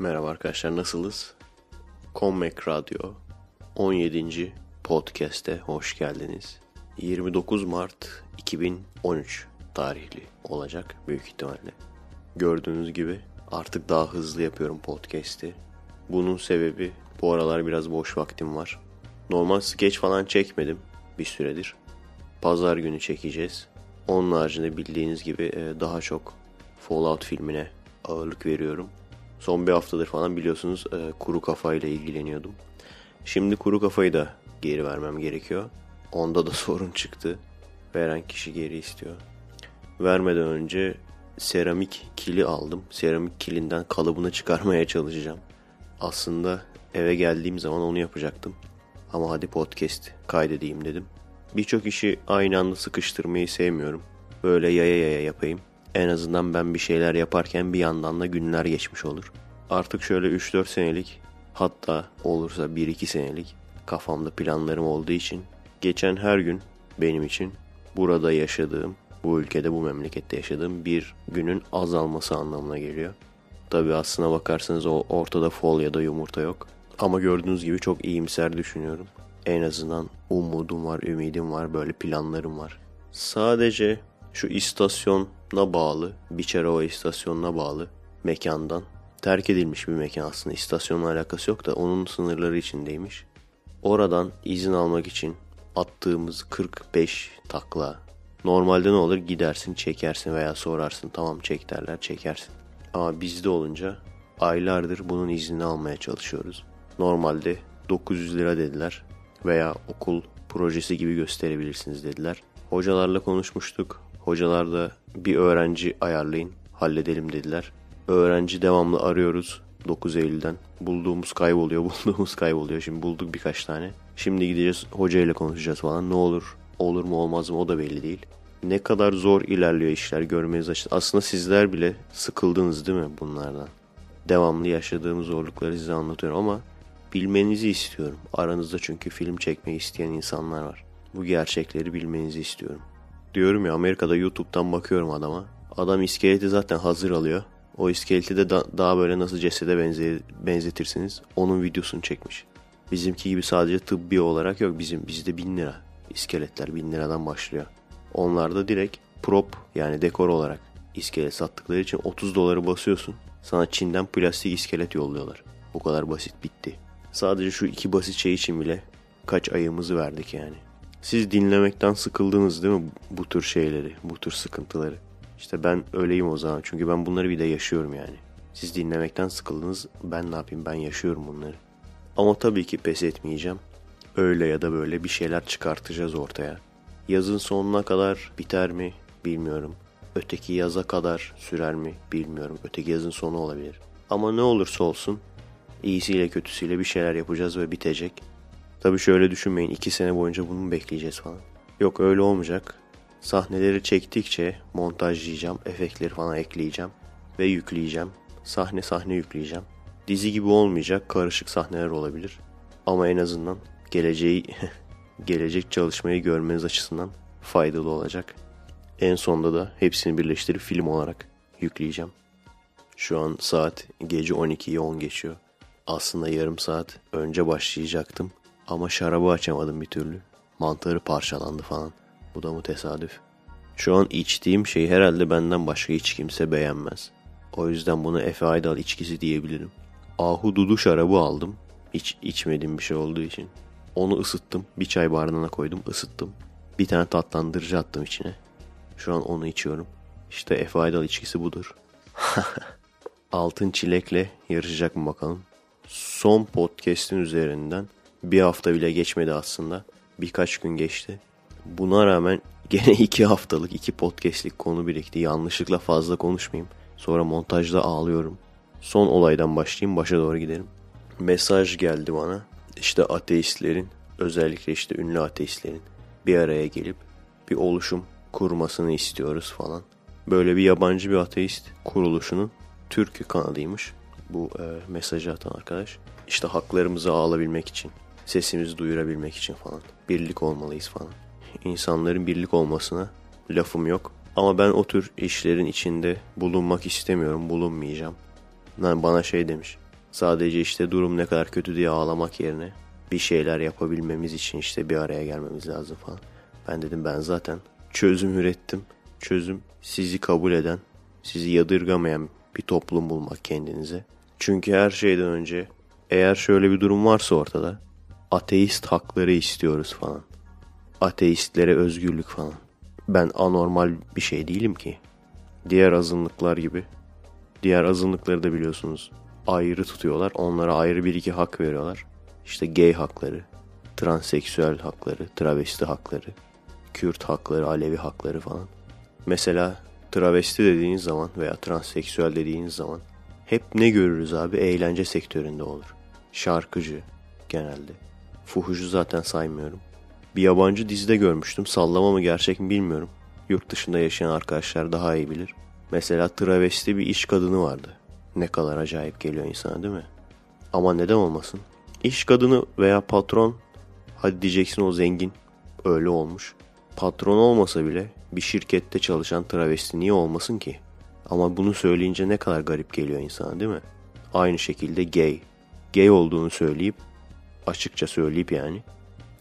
Merhaba arkadaşlar nasılız? Comeback Radyo 17. podcast'e hoş geldiniz. 29 Mart 2013 tarihli olacak büyük ihtimalle. Gördüğünüz gibi artık daha hızlı yapıyorum podcast'i. Bunun sebebi bu aralar biraz boş vaktim var. Normal sketch falan çekmedim bir süredir. Pazar günü çekeceğiz. Onun haricinde bildiğiniz gibi e, daha çok Fallout filmine ağırlık veriyorum. Son bir haftadır falan biliyorsunuz e, kuru kafayla ilgileniyordum. Şimdi kuru kafayı da geri vermem gerekiyor. Onda da sorun çıktı. Veren kişi geri istiyor. Vermeden önce seramik kili aldım. Seramik kilinden kalıbını çıkarmaya çalışacağım. Aslında eve geldiğim zaman onu yapacaktım. Ama hadi podcast kaydedeyim dedim. Birçok işi aynı anda sıkıştırmayı sevmiyorum. Böyle yaya yaya yapayım. En azından ben bir şeyler yaparken bir yandan da günler geçmiş olur. Artık şöyle 3-4 senelik hatta olursa 1-2 senelik kafamda planlarım olduğu için geçen her gün benim için burada yaşadığım, bu ülkede bu memlekette yaşadığım bir günün azalması anlamına geliyor. Tabi aslına bakarsanız o ortada fol ya da yumurta yok. Ama gördüğünüz gibi çok iyimser düşünüyorum. En azından umudum var, ümidim var, böyle planlarım var. Sadece şu istasyona bağlı, Biçerova istasyonuna bağlı mekandan terk edilmiş bir mekan aslında. İstasyonla alakası yok da onun sınırları içindeymiş. Oradan izin almak için attığımız 45 takla. Normalde ne olur gidersin çekersin veya sorarsın tamam çek derler çekersin. Ama bizde olunca aylardır bunun iznini almaya çalışıyoruz. Normalde 900 lira dediler veya okul projesi gibi gösterebilirsiniz dediler. Hocalarla konuşmuştuk. Hocalar da bir öğrenci ayarlayın halledelim dediler. Öğrenci devamlı arıyoruz 9 Eylül'den. Bulduğumuz kayboluyor, bulduğumuz kayboluyor. Şimdi bulduk birkaç tane. Şimdi gideceğiz hocayla konuşacağız falan. Ne olur, olur mu olmaz mı o da belli değil. Ne kadar zor ilerliyor işler görmeniz açısından. Aslında sizler bile sıkıldınız değil mi bunlardan? Devamlı yaşadığım zorlukları size anlatıyorum ama bilmenizi istiyorum. Aranızda çünkü film çekmeyi isteyen insanlar var. Bu gerçekleri bilmenizi istiyorum. Diyorum ya Amerika'da YouTube'dan bakıyorum adama. Adam iskeleti zaten hazır alıyor. O iskeleti de da, daha böyle nasıl cesede benze, benzetirsiniz onun videosunu çekmiş. Bizimki gibi sadece tıbbi olarak yok bizim bizde bin lira. İskeletler bin liradan başlıyor. Onlarda direkt prop yani dekor olarak iskelet sattıkları için 30 doları basıyorsun. Sana Çin'den plastik iskelet yolluyorlar. Bu kadar basit bitti. Sadece şu iki basit şey için bile kaç ayımızı verdik yani. Siz dinlemekten sıkıldınız değil mi bu tür şeyleri, bu tür sıkıntıları? İşte ben öyleyim o zaman çünkü ben bunları bir de yaşıyorum yani. Siz dinlemekten sıkıldınız ben ne yapayım ben yaşıyorum bunları. Ama tabii ki pes etmeyeceğim. Öyle ya da böyle bir şeyler çıkartacağız ortaya. Yazın sonuna kadar biter mi bilmiyorum. Öteki yaza kadar sürer mi bilmiyorum. Öteki yazın sonu olabilir. Ama ne olursa olsun iyisiyle kötüsüyle bir şeyler yapacağız ve bitecek. Tabii şöyle düşünmeyin iki sene boyunca bunu mu bekleyeceğiz falan. Yok öyle olmayacak. Sahneleri çektikçe montajlayacağım, efektleri falan ekleyeceğim ve yükleyeceğim. Sahne sahne yükleyeceğim. Dizi gibi olmayacak, karışık sahneler olabilir. Ama en azından geleceği gelecek çalışmayı görmeniz açısından faydalı olacak. En sonda da hepsini birleştirip film olarak yükleyeceğim. Şu an saat gece 12'yi 10 geçiyor. Aslında yarım saat önce başlayacaktım ama şarabı açamadım bir türlü. Mantarı parçalandı falan. Bu da mı tesadüf? Şu an içtiğim şey herhalde benden başka hiç kimse beğenmez. O yüzden bunu Efe Aydal içkisi diyebilirim. Ahududu şarabı aldım. Hiç içmediğim bir şey olduğu için. Onu ısıttım. Bir çay bardağına koydum ısıttım. Bir tane tatlandırıcı attım içine. Şu an onu içiyorum. İşte Efe Aydal içkisi budur. Altın çilekle yarışacak mı bakalım. Son podcast'in üzerinden bir hafta bile geçmedi aslında. Birkaç gün geçti. Buna rağmen gene iki haftalık iki podcastlik konu birikti. Yanlışlıkla fazla konuşmayayım. Sonra montajda ağlıyorum. Son olaydan başlayayım başa doğru gidelim. Mesaj geldi bana. İşte ateistlerin özellikle işte ünlü ateistlerin bir araya gelip bir oluşum kurmasını istiyoruz falan. Böyle bir yabancı bir ateist kuruluşunun Türkiye kanadıymış. Bu e, mesajı atan arkadaş. İşte haklarımızı alabilmek için, sesimizi duyurabilmek için falan. Birlik olmalıyız falan. İnsanların birlik olmasına lafım yok. Ama ben o tür işlerin içinde bulunmak istemiyorum, bulunmayacağım. Yani bana şey demiş. Sadece işte durum ne kadar kötü diye ağlamak yerine bir şeyler yapabilmemiz için işte bir araya gelmemiz lazım falan. Ben dedim ben zaten çözüm ürettim. Çözüm sizi kabul eden, sizi yadırgamayan bir toplum bulmak kendinize. Çünkü her şeyden önce eğer şöyle bir durum varsa ortada ateist hakları istiyoruz falan. Ateistlere özgürlük falan. Ben anormal bir şey değilim ki. Diğer azınlıklar gibi. Diğer azınlıkları da biliyorsunuz ayrı tutuyorlar. Onlara ayrı bir iki hak veriyorlar. İşte gay hakları, transseksüel hakları, travesti hakları, Kürt hakları, Alevi hakları falan. Mesela travesti dediğiniz zaman veya transseksüel dediğiniz zaman hep ne görürüz abi? Eğlence sektöründe olur. Şarkıcı genelde. Fuhuşu zaten saymıyorum. Bir yabancı dizide görmüştüm. Sallama mı gerçek mi bilmiyorum. Yurt dışında yaşayan arkadaşlar daha iyi bilir. Mesela travesti bir iş kadını vardı. Ne kadar acayip geliyor insana değil mi? Ama neden olmasın? İş kadını veya patron, hadi diyeceksin o zengin, öyle olmuş. Patron olmasa bile bir şirkette çalışan travesti niye olmasın ki? Ama bunu söyleyince ne kadar garip geliyor insana değil mi? Aynı şekilde gay. Gay olduğunu söyleyip, açıkça söyleyip yani.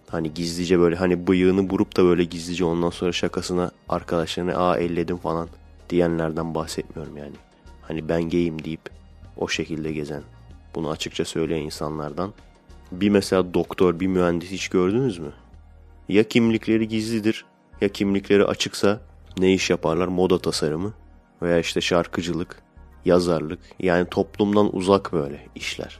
Hani gizlice böyle hani bıyığını burup da böyle gizlice ondan sonra şakasına arkadaşlarına aa elledim falan diyenlerden bahsetmiyorum yani. Hani ben gayim deyip o şekilde gezen, bunu açıkça söyleyen insanlardan bir mesela doktor, bir mühendis hiç gördünüz mü? Ya kimlikleri gizlidir ya kimlikleri açıksa ne iş yaparlar? Moda tasarımı veya işte şarkıcılık, yazarlık yani toplumdan uzak böyle işler.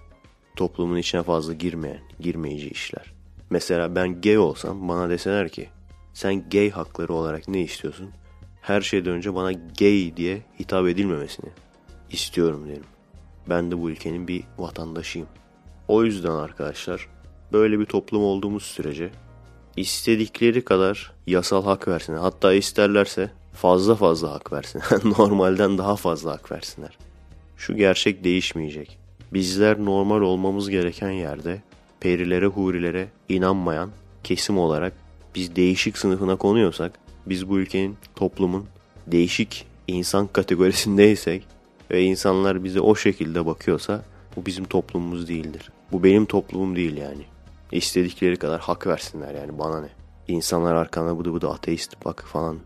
Toplumun içine fazla girmeyen, girmeyici işler. Mesela ben gay olsam bana deseler ki sen gay hakları olarak ne istiyorsun? Her şeyden önce bana gay diye hitap edilmemesini istiyorum derim. Ben de bu ülkenin bir vatandaşıyım. O yüzden arkadaşlar böyle bir toplum olduğumuz sürece istedikleri kadar yasal hak versinler. Hatta isterlerse fazla fazla hak versinler. Normalden daha fazla hak versinler. Şu gerçek değişmeyecek. Bizler normal olmamız gereken yerde perilere hurilere inanmayan kesim olarak biz değişik sınıfına konuyorsak biz bu ülkenin toplumun değişik insan kategorisindeysek ve insanlar bize o şekilde bakıyorsa bu bizim toplumumuz değildir. Bu benim toplumum değil yani. İstedikleri kadar hak versinler yani bana ne. İnsanlar arkana bıdı bıdı ateist bak falan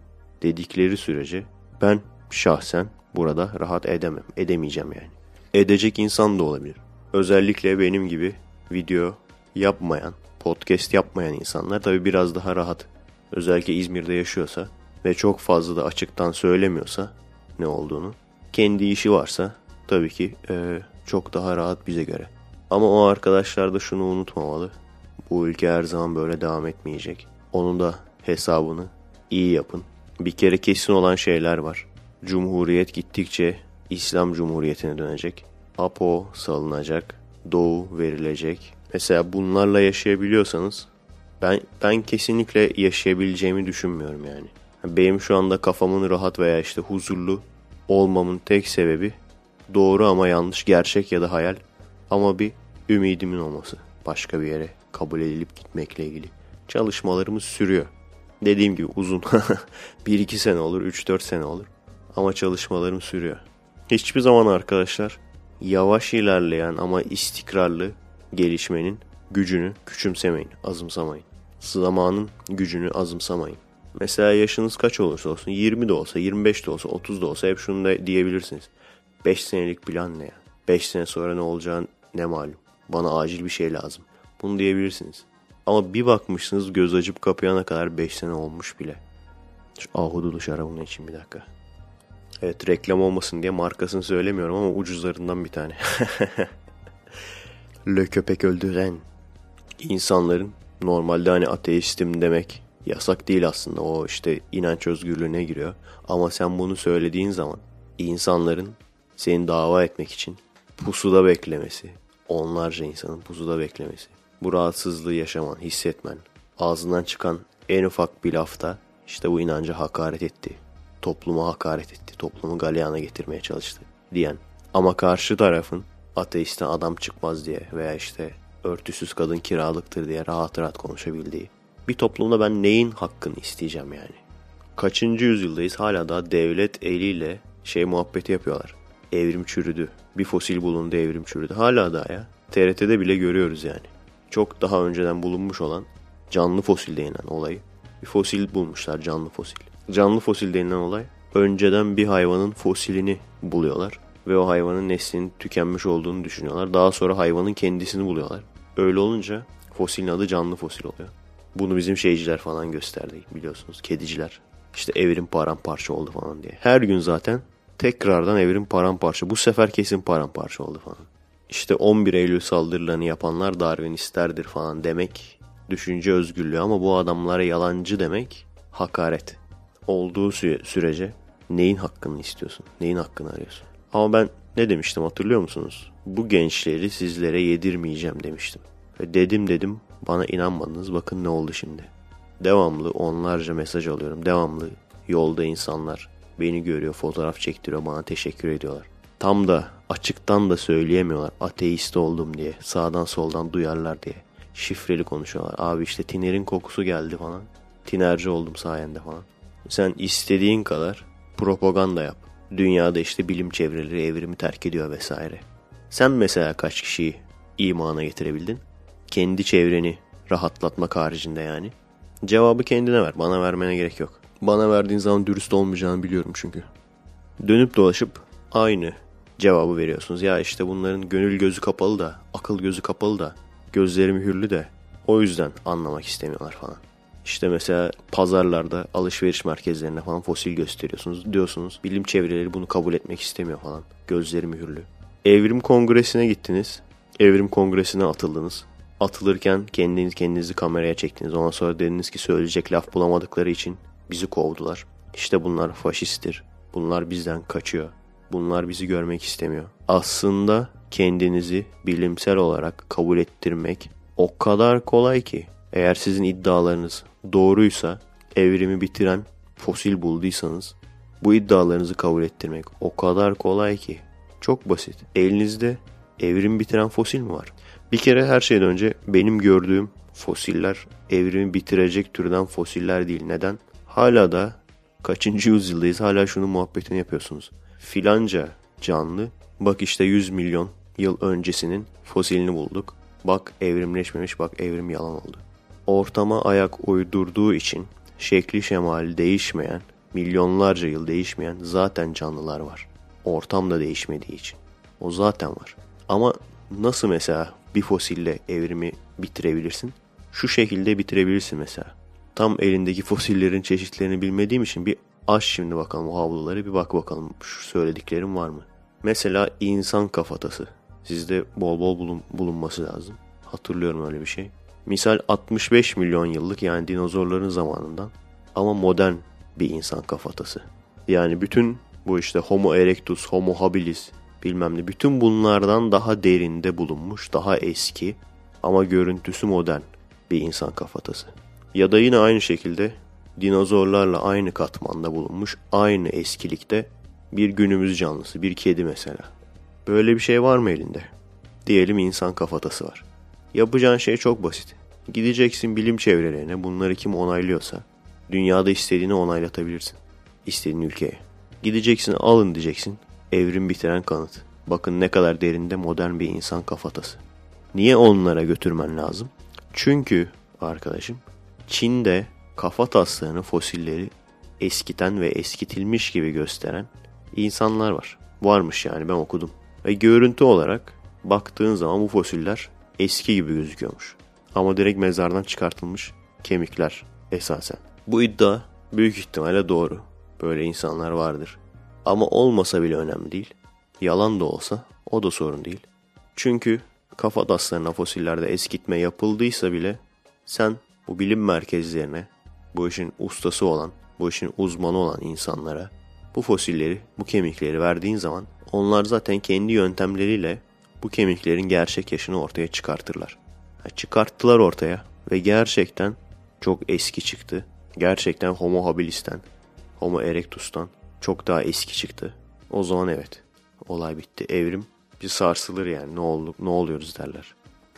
dedikleri sürece ben şahsen burada rahat edemem. Edemeyeceğim yani. Edecek insan da olabilir. Özellikle benim gibi video yapmayan, podcast yapmayan insanlar tabi biraz daha rahat. Özellikle İzmir'de yaşıyorsa ve çok fazla da açıktan söylemiyorsa ne olduğunu. Kendi işi varsa tabii ki e, çok daha rahat bize göre. Ama o arkadaşlar da şunu unutmamalı. Bu ülke her zaman böyle devam etmeyecek. Onun da hesabını iyi yapın. Bir kere kesin olan şeyler var. Cumhuriyet gittikçe İslam Cumhuriyeti'ne dönecek. Apo salınacak. Doğu verilecek. Mesela bunlarla yaşayabiliyorsanız ben ben kesinlikle yaşayabileceğimi düşünmüyorum yani. Benim şu anda kafamın rahat veya işte huzurlu olmamın tek sebebi doğru ama yanlış, gerçek ya da hayal ama bir ümidimin olması. Başka bir yere kabul edilip gitmekle ilgili. Çalışmalarımız sürüyor. Dediğim gibi uzun. 1-2 sene olur, 3-4 sene olur. Ama çalışmalarım sürüyor. Hiçbir zaman arkadaşlar yavaş ilerleyen ama istikrarlı gelişmenin gücünü küçümsemeyin, azımsamayın. Zamanın gücünü azımsamayın. Mesela yaşınız kaç olursa olsun 20 de olsa 25 de olsa 30 da olsa hep şunu da diyebilirsiniz. 5 senelik plan ne ya? 5 sene sonra ne olacağını ne malum. Bana acil bir şey lazım. Bunu diyebilirsiniz. Ama bir bakmışsınız göz açıp kapayana kadar 5 sene olmuş bile. Şu ahudulu şarabın için bir dakika. Evet reklam olmasın diye markasını söylemiyorum ama ucuzlarından bir tane. Le köpek öldüren insanların normalde hani ateistim demek yasak değil aslında. O işte inanç özgürlüğüne giriyor. Ama sen bunu söylediğin zaman insanların seni dava etmek için pusuda beklemesi, onlarca insanın pusuda beklemesi, bu rahatsızlığı yaşaman, hissetmen, ağzından çıkan en ufak bir lafta işte bu inanca hakaret etti, topluma hakaret etti, toplumu galyana getirmeye çalıştı diyen. Ama karşı tarafın ateistten adam çıkmaz diye veya işte örtüsüz kadın kiralıktır diye rahat rahat konuşabildiği. Bir toplumda ben neyin hakkını isteyeceğim yani? Kaçıncı yüzyıldayız hala da devlet eliyle şey muhabbeti yapıyorlar. Evrim çürüdü. Bir fosil bulundu evrim çürüdü. Hala daha ya. TRT'de bile görüyoruz yani. Çok daha önceden bulunmuş olan canlı fosil denilen olayı. Bir fosil bulmuşlar canlı fosil. Canlı fosil denilen olay önceden bir hayvanın fosilini buluyorlar. Ve o hayvanın neslinin tükenmiş olduğunu düşünüyorlar. Daha sonra hayvanın kendisini buluyorlar. Öyle olunca fosilin adı canlı fosil oluyor. Bunu bizim şeyciler falan gösterdi biliyorsunuz. Kediciler. İşte evrim paramparça oldu falan diye. Her gün zaten tekrardan evrim paramparça. Bu sefer kesin paramparça oldu falan. İşte 11 Eylül saldırılarını yapanlar Darwinistlerdir falan demek düşünce özgürlüğü ama bu adamlara yalancı demek hakaret. Olduğu sürece neyin hakkını istiyorsun? Neyin hakkını arıyorsun? Ama ben ne demiştim hatırlıyor musunuz? Bu gençleri sizlere yedirmeyeceğim demiştim. Ve dedim dedim bana inanmadınız bakın ne oldu şimdi. Devamlı onlarca mesaj alıyorum. Devamlı yolda insanlar beni görüyor, fotoğraf çektiriyor, bana teşekkür ediyorlar. Tam da açıktan da söyleyemiyorlar ateist oldum diye. Sağdan soldan duyarlar diye. Şifreli konuşuyorlar. Abi işte tinerin kokusu geldi falan. Tinerci oldum sayende falan. Sen istediğin kadar propaganda yap. Dünyada işte bilim çevreleri evrimi terk ediyor vesaire. Sen mesela kaç kişiyi imana getirebildin? Kendi çevreni rahatlatmak haricinde yani. Cevabı kendine ver. Bana vermene gerek yok. Bana verdiğin zaman dürüst olmayacağını biliyorum çünkü. Dönüp dolaşıp aynı cevabı veriyorsunuz. Ya işte bunların gönül gözü kapalı da, akıl gözü kapalı da, gözleri mühürlü de o yüzden anlamak istemiyorlar falan. İşte mesela pazarlarda, alışveriş merkezlerinde falan fosil gösteriyorsunuz. Diyorsunuz bilim çevreleri bunu kabul etmek istemiyor falan. Gözleri mühürlü. Evrim kongresine gittiniz. Evrim kongresine atıldınız. Atılırken kendiniz kendinizi kameraya çektiniz. Ondan sonra dediniz ki söyleyecek laf bulamadıkları için bizi kovdular. İşte bunlar faşisttir. Bunlar bizden kaçıyor. Bunlar bizi görmek istemiyor. Aslında kendinizi bilimsel olarak kabul ettirmek o kadar kolay ki eğer sizin iddialarınız doğruysa evrimi bitiren fosil bulduysanız bu iddialarınızı kabul ettirmek o kadar kolay ki çok basit. Elinizde evrim bitiren fosil mi var? Bir kere her şeyden önce benim gördüğüm fosiller evrimi bitirecek türden fosiller değil. Neden? Hala da kaçıncı yüzyıldayız hala şunun muhabbetini yapıyorsunuz. Filanca canlı bak işte 100 milyon yıl öncesinin fosilini bulduk. Bak evrimleşmemiş bak evrim yalan oldu. Ortama ayak uydurduğu için şekli şemali değişmeyen, milyonlarca yıl değişmeyen zaten canlılar var. Ortam da değişmediği için. O zaten var. Ama nasıl mesela bir fosille evrimi bitirebilirsin? Şu şekilde bitirebilirsin mesela. Tam elindeki fosillerin çeşitlerini bilmediğim için bir aç şimdi bakalım o havluları bir bak bakalım şu söylediklerim var mı? Mesela insan kafatası. Sizde bol bol bulun, bulunması lazım. Hatırlıyorum öyle bir şey. Misal 65 milyon yıllık yani dinozorların zamanından ama modern bir insan kafatası. Yani bütün bu işte Homo erectus, Homo habilis bilmem ne bütün bunlardan daha derinde bulunmuş, daha eski ama görüntüsü modern bir insan kafatası. Ya da yine aynı şekilde dinozorlarla aynı katmanda bulunmuş, aynı eskilikte bir günümüz canlısı, bir kedi mesela. Böyle bir şey var mı elinde? Diyelim insan kafatası var. Yapacağın şey çok basit. Gideceksin bilim çevrelerine, bunları kim onaylıyorsa, dünyada istediğini onaylatabilirsin. İstediğin ülkeye. Gideceksin alın diyeceksin, evrim bitiren kanıt. Bakın ne kadar derinde modern bir insan kafatası. Niye onlara götürmen lazım? Çünkü arkadaşım Çin'de kafa taslarını fosilleri eskiten ve eskitilmiş gibi gösteren insanlar var. Varmış yani ben okudum. Ve görüntü olarak baktığın zaman bu fosiller eski gibi gözüküyormuş. Ama direkt mezardan çıkartılmış kemikler esasen. Bu iddia büyük ihtimalle doğru. Böyle insanlar vardır. Ama olmasa bile önemli değil. Yalan da olsa o da sorun değil. Çünkü kafa taslarına fosillerde eskitme yapıldıysa bile sen bu bilim merkezlerine, bu işin ustası olan, bu işin uzmanı olan insanlara bu fosilleri, bu kemikleri verdiğin zaman onlar zaten kendi yöntemleriyle bu kemiklerin gerçek yaşını ortaya çıkartırlar. çıkarttılar ortaya ve gerçekten çok eski çıktı. Gerçekten Homo habilis'ten, Homo erectus'tan çok daha eski çıktı. O zaman evet, olay bitti. Evrim bir sarsılır yani ne olduk, ne oluyoruz derler.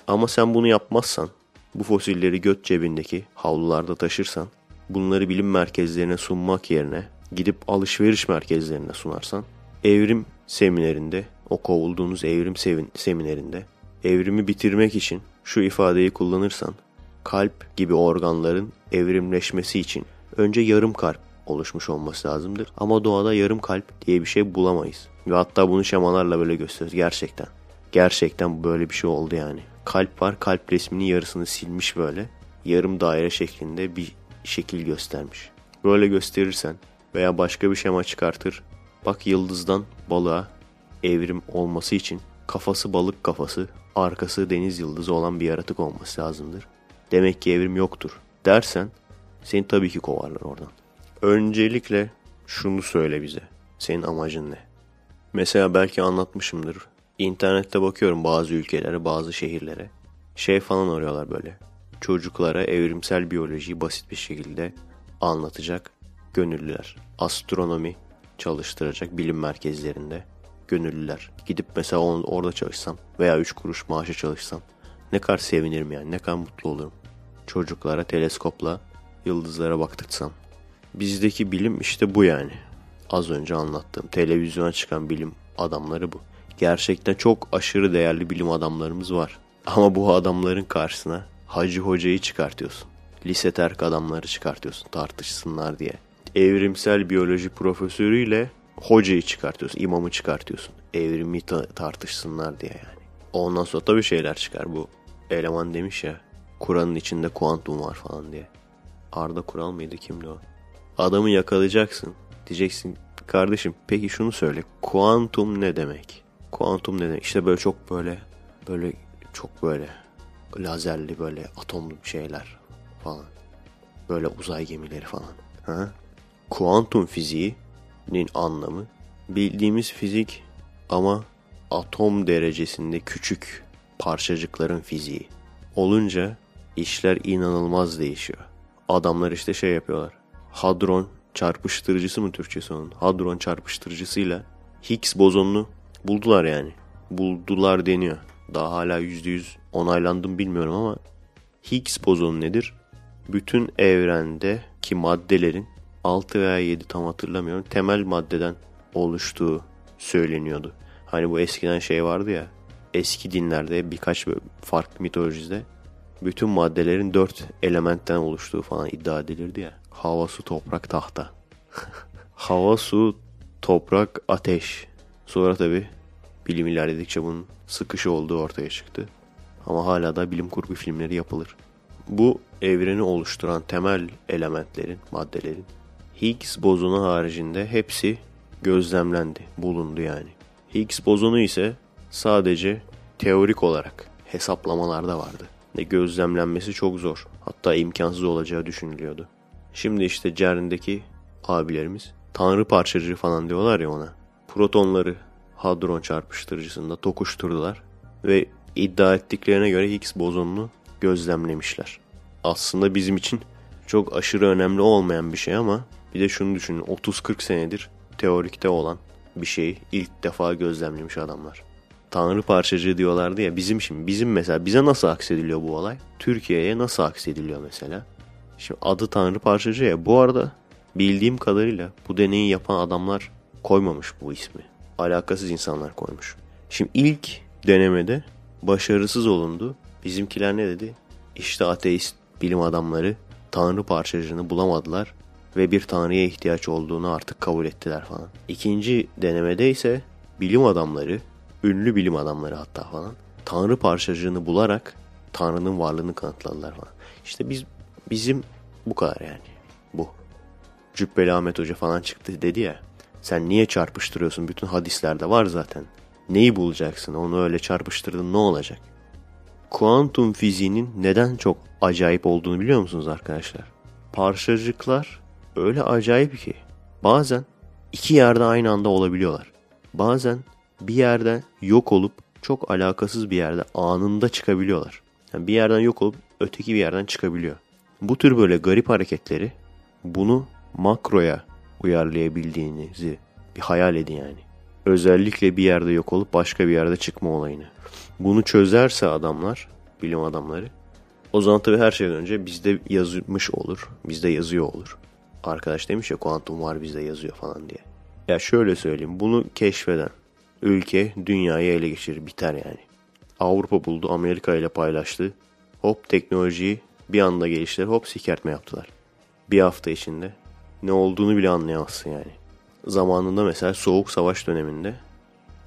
Ama sen bunu yapmazsan, bu fosilleri göt cebindeki havlularda taşırsan, bunları bilim merkezlerine sunmak yerine gidip alışveriş merkezlerine sunarsan evrim seminerinde, o kovulduğunuz evrim seminerinde evrimi bitirmek için şu ifadeyi kullanırsan kalp gibi organların evrimleşmesi için önce yarım kalp oluşmuş olması lazımdır. Ama doğada yarım kalp diye bir şey bulamayız. Ve hatta bunu şemalarla böyle gösteriyoruz gerçekten. Gerçekten böyle bir şey oldu yani. Kalp var kalp resminin yarısını silmiş böyle. Yarım daire şeklinde bir şekil göstermiş. Böyle gösterirsen veya başka bir şema çıkartır. Bak yıldızdan balığa evrim olması için kafası balık kafası, arkası deniz yıldızı olan bir yaratık olması lazımdır. Demek ki evrim yoktur dersen seni tabii ki kovarlar oradan. Öncelikle şunu söyle bize. Senin amacın ne? Mesela belki anlatmışımdır. İnternette bakıyorum bazı ülkelere, bazı şehirlere. Şey falan arıyorlar böyle. Çocuklara evrimsel biyolojiyi basit bir şekilde anlatacak gönüllüler. Astronomi çalıştıracak bilim merkezlerinde gönüllüler. Gidip mesela orada çalışsam veya 3 kuruş maaşa çalışsam ne kadar sevinirim yani ne kadar mutlu olurum. Çocuklara teleskopla yıldızlara baktırsam. Bizdeki bilim işte bu yani. Az önce anlattığım televizyona çıkan bilim adamları bu. Gerçekten çok aşırı değerli bilim adamlarımız var. Ama bu adamların karşısına Hacı Hoca'yı çıkartıyorsun. Lise terk adamları çıkartıyorsun tartışsınlar diye. Evrimsel biyoloji profesörüyle hocayı çıkartıyorsun, imamı çıkartıyorsun. Evrimi ta- tartışsınlar diye yani. Ondan sonra tabii şeyler çıkar bu. Eleman demiş ya Kur'an'ın içinde kuantum var falan diye. Arda Kural mıydı kimdi o? Adamı yakalayacaksın. Diyeceksin kardeşim peki şunu söyle. Kuantum ne demek? Kuantum ne demek? İşte böyle çok böyle böyle çok böyle lazerli böyle atomlu şeyler falan. Böyle uzay gemileri falan. Ha? Kuantum fiziğinin anlamı bildiğimiz fizik ama atom derecesinde küçük parçacıkların fiziği olunca işler inanılmaz değişiyor. Adamlar işte şey yapıyorlar. Hadron çarpıştırıcısı mı Türkçesi onun? Hadron çarpıştırıcısıyla Higgs bozonunu buldular yani. Buldular deniyor. Daha hala %100 onaylandım bilmiyorum ama Higgs bozonu nedir? Bütün evrendeki maddelerin 6 veya 7 tam hatırlamıyorum temel maddeden oluştuğu söyleniyordu. Hani bu eskiden şey vardı ya eski dinlerde birkaç farklı mitolojide bütün maddelerin dört elementten oluştuğu falan iddia edilirdi ya. Hava, su, toprak, tahta. Hava, su, toprak, ateş. Sonra tabi bilim ilerledikçe bunun sıkışı olduğu ortaya çıktı. Ama hala da bilim kurgu filmleri yapılır. Bu evreni oluşturan temel elementlerin, maddelerin Higgs bozonu haricinde hepsi gözlemlendi, bulundu yani. Higgs bozonu ise sadece teorik olarak hesaplamalarda vardı. Ve gözlemlenmesi çok zor. Hatta imkansız olacağı düşünülüyordu. Şimdi işte CERN'deki abilerimiz tanrı parçacığı falan diyorlar ya ona. Protonları hadron çarpıştırıcısında tokuşturdular ve iddia ettiklerine göre Higgs bozonunu gözlemlemişler. Aslında bizim için çok aşırı önemli olmayan bir şey ama bir de şunu düşünün 30-40 senedir teorikte olan bir şeyi ilk defa gözlemlemiş adamlar. Tanrı parçacığı diyorlardı ya bizim şimdi bizim mesela bize nasıl aksediliyor bu olay? Türkiye'ye nasıl aksediliyor mesela? Şimdi adı Tanrı parçacığı ya bu arada bildiğim kadarıyla bu deneyi yapan adamlar koymamış bu ismi. Alakasız insanlar koymuş. Şimdi ilk denemede başarısız olundu. Bizimkiler ne dedi? İşte ateist bilim adamları Tanrı parçacığını bulamadılar ve bir Tanrı'ya ihtiyaç olduğunu artık kabul ettiler falan. İkinci denemede ise bilim adamları ünlü bilim adamları hatta falan tanrı parçacığını bularak tanrının varlığını kanıtladılar falan. İşte biz bizim bu kadar yani. Bu. Cübbeli Ahmet Hoca falan çıktı dedi ya. Sen niye çarpıştırıyorsun? Bütün hadislerde var zaten. Neyi bulacaksın? Onu öyle çarpıştırdın ne olacak? Kuantum fiziğinin neden çok acayip olduğunu biliyor musunuz arkadaşlar? Parçacıklar öyle acayip ki bazen iki yerde aynı anda olabiliyorlar. Bazen bir yerde yok olup çok alakasız bir yerde anında çıkabiliyorlar. Yani bir yerden yok olup öteki bir yerden çıkabiliyor. Bu tür böyle garip hareketleri bunu makroya uyarlayabildiğinizi bir hayal edin yani. Özellikle bir yerde yok olup başka bir yerde çıkma olayını. Bunu çözerse adamlar, bilim adamları, o zaman tabii her şeyden önce bizde yazmış olur, bizde yazıyor olur. Arkadaş demiş ya kuantum var bizde yazıyor falan diye. Ya şöyle söyleyeyim. Bunu keşfeden ülke dünyayı ele geçirir. Biter yani. Avrupa buldu. Amerika ile paylaştı. Hop teknolojiyi bir anda geliştirip hop sikertme yaptılar. Bir hafta içinde. Ne olduğunu bile anlayamazsın yani. Zamanında mesela Soğuk Savaş döneminde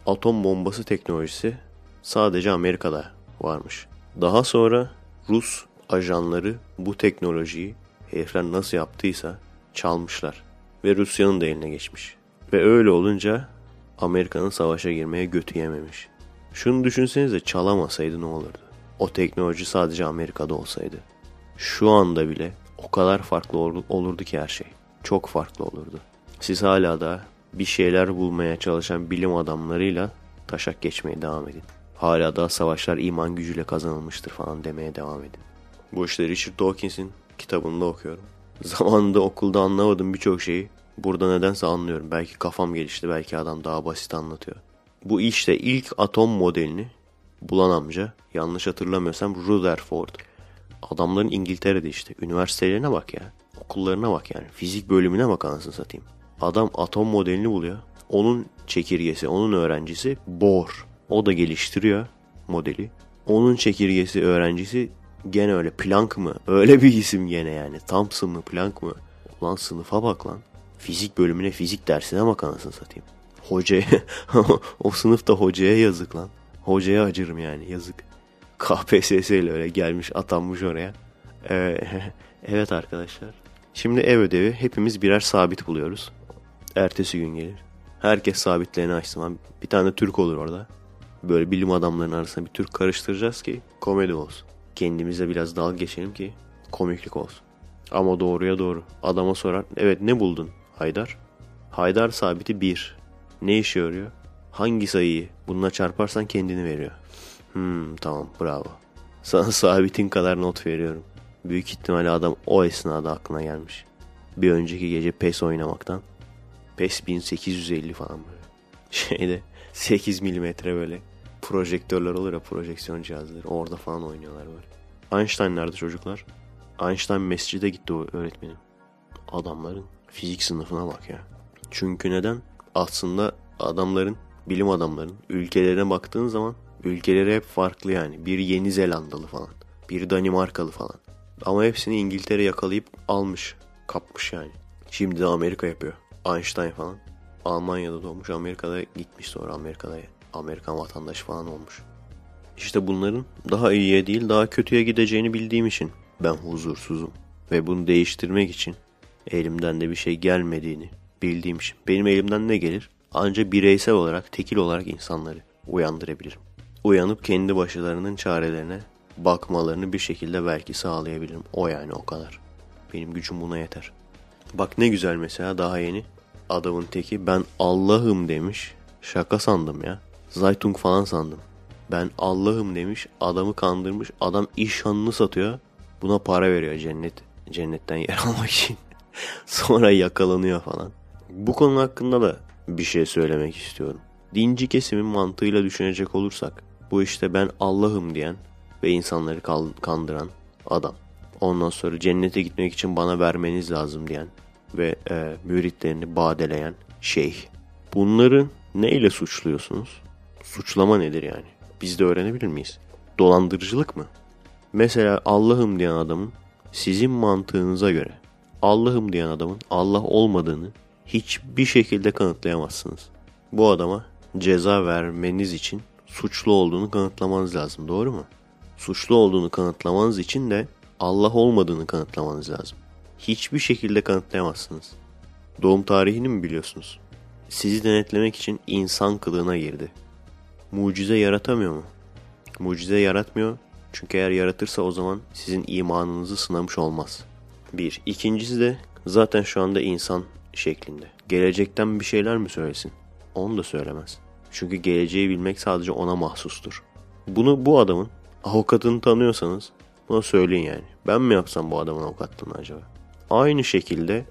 atom bombası teknolojisi sadece Amerika'da varmış. Daha sonra Rus ajanları bu teknolojiyi herifler nasıl yaptıysa çalmışlar. Ve Rusya'nın da eline geçmiş. Ve öyle olunca Amerika'nın savaşa girmeye götü yememiş. Şunu düşünsenize çalamasaydı ne olurdu? O teknoloji sadece Amerika'da olsaydı. Şu anda bile o kadar farklı olurdu ki her şey. Çok farklı olurdu. Siz hala da bir şeyler bulmaya çalışan bilim adamlarıyla taşak geçmeye devam edin. Hala da savaşlar iman gücüyle kazanılmıştır falan demeye devam edin. Bu işte Richard Dawkins'in kitabında okuyorum. Zamanında okulda anlamadım birçok şeyi. Burada nedense anlıyorum. Belki kafam gelişti, belki adam daha basit anlatıyor. Bu işte ilk atom modelini bulan amca, yanlış hatırlamıyorsam Rutherford. Adamların İngiltere'de işte. Üniversitelerine bak ya. Okullarına bak yani. Fizik bölümüne bak anasını satayım. Adam atom modelini buluyor. Onun çekirgesi, onun öğrencisi Bohr. O da geliştiriyor modeli. Onun çekirgesi öğrencisi gene öyle Planck mı? Öyle bir isim gene yani. Thomson mı Planck mı? Lan sınıfa bak lan. Fizik bölümüne fizik dersine bak anasını satayım. Hocaya, o sınıfta hocaya yazık lan. Hocaya acırım yani yazık. KPSS ile öyle gelmiş atanmış oraya. Ee, evet arkadaşlar. Şimdi ev ödevi hepimiz birer sabit buluyoruz. Ertesi gün gelir. Herkes sabitlerini açsın. Bir tane Türk olur orada. Böyle bilim adamlarının arasında bir Türk karıştıracağız ki komedi olsun. Kendimize biraz dalga geçelim ki komiklik olsun. Ama doğruya doğru. Adama sorar. Evet ne buldun Haydar? Haydar sabiti 1. Ne işe yarıyor? Hangi sayıyı bununla çarparsan kendini veriyor. Hmm tamam bravo. Sana sabitin kadar not veriyorum. Büyük ihtimalle adam o esnada aklına gelmiş. Bir önceki gece PES oynamaktan. PES 1850 falan böyle. Şeyde 8 milimetre böyle projektörler olur ya projeksiyon cihazları. Orada falan oynuyorlar böyle. Einstein nerede çocuklar? Einstein mescide gitti o öğretmenim. Adamların fizik sınıfına bak ya. Çünkü neden? Aslında adamların, bilim adamların ülkelerine baktığın zaman ülkeleri hep farklı yani. Bir Yeni Zelandalı falan. Bir Danimarkalı falan. Ama hepsini İngiltere yakalayıp almış. Kapmış yani. Şimdi de Amerika yapıyor. Einstein falan. Almanya'da doğmuş. Amerika'da gitmiş sonra Amerika'da Amerikan vatandaşı falan olmuş. İşte bunların daha iyiye değil daha kötüye gideceğini bildiğim için ben huzursuzum. Ve bunu değiştirmek için elimden de bir şey gelmediğini bildiğim için. Benim elimden ne gelir? Ancak bireysel olarak, tekil olarak insanları uyandırabilirim. Uyanıp kendi başlarının çarelerine bakmalarını bir şekilde belki sağlayabilirim. O yani o kadar. Benim gücüm buna yeter. Bak ne güzel mesela daha yeni adamın teki ben Allah'ım demiş. Şaka sandım ya. Zaytung falan sandım. Ben Allah'ım demiş. Adamı kandırmış. Adam işhanını satıyor. Buna para veriyor cennet. Cennetten yer almak için. Sonra yakalanıyor falan. Bu konu hakkında da bir şey söylemek istiyorum. Dinci kesimin mantığıyla düşünecek olursak bu işte ben Allah'ım diyen ve insanları kandıran adam. Ondan sonra cennete gitmek için bana vermeniz lazım diyen ve e, müritlerini badeleyen şeyh. Bunları neyle suçluyorsunuz? Suçlama nedir yani? Biz de öğrenebilir miyiz? Dolandırıcılık mı? Mesela Allah'ım diyen adamın sizin mantığınıza göre Allah'ım diyen adamın Allah olmadığını hiçbir şekilde kanıtlayamazsınız. Bu adama ceza vermeniz için suçlu olduğunu kanıtlamanız lazım. Doğru mu? Suçlu olduğunu kanıtlamanız için de Allah olmadığını kanıtlamanız lazım. Hiçbir şekilde kanıtlayamazsınız. Doğum tarihini mi biliyorsunuz? Sizi denetlemek için insan kılığına girdi. Mucize yaratamıyor mu? Mucize yaratmıyor. Çünkü eğer yaratırsa o zaman sizin imanınızı sınamış olmaz. Bir. İkincisi de zaten şu anda insan şeklinde. Gelecekten bir şeyler mi söylesin? Onu da söylemez. Çünkü geleceği bilmek sadece ona mahsustur. Bunu bu adamın avukatını tanıyorsanız buna söyleyin yani. Ben mi yapsam bu adamın avukatlığını acaba? Aynı şekilde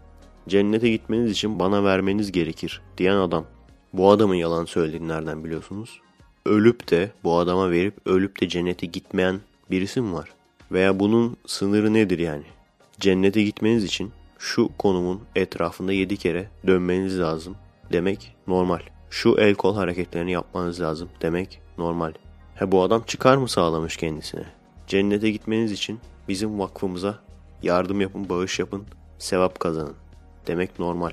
cennete gitmeniz için bana vermeniz gerekir diyen adam. Bu adamın yalan söylediğini nereden biliyorsunuz? Ölüp de bu adama verip ölüp de cennete gitmeyen birisi mi var? Veya bunun sınırı nedir yani? Cennete gitmeniz için şu konumun etrafında 7 kere dönmeniz lazım demek normal. Şu el kol hareketlerini yapmanız lazım demek normal. He bu adam çıkar mı sağlamış kendisine? Cennete gitmeniz için bizim vakfımıza yardım yapın, bağış yapın, sevap kazanın demek normal.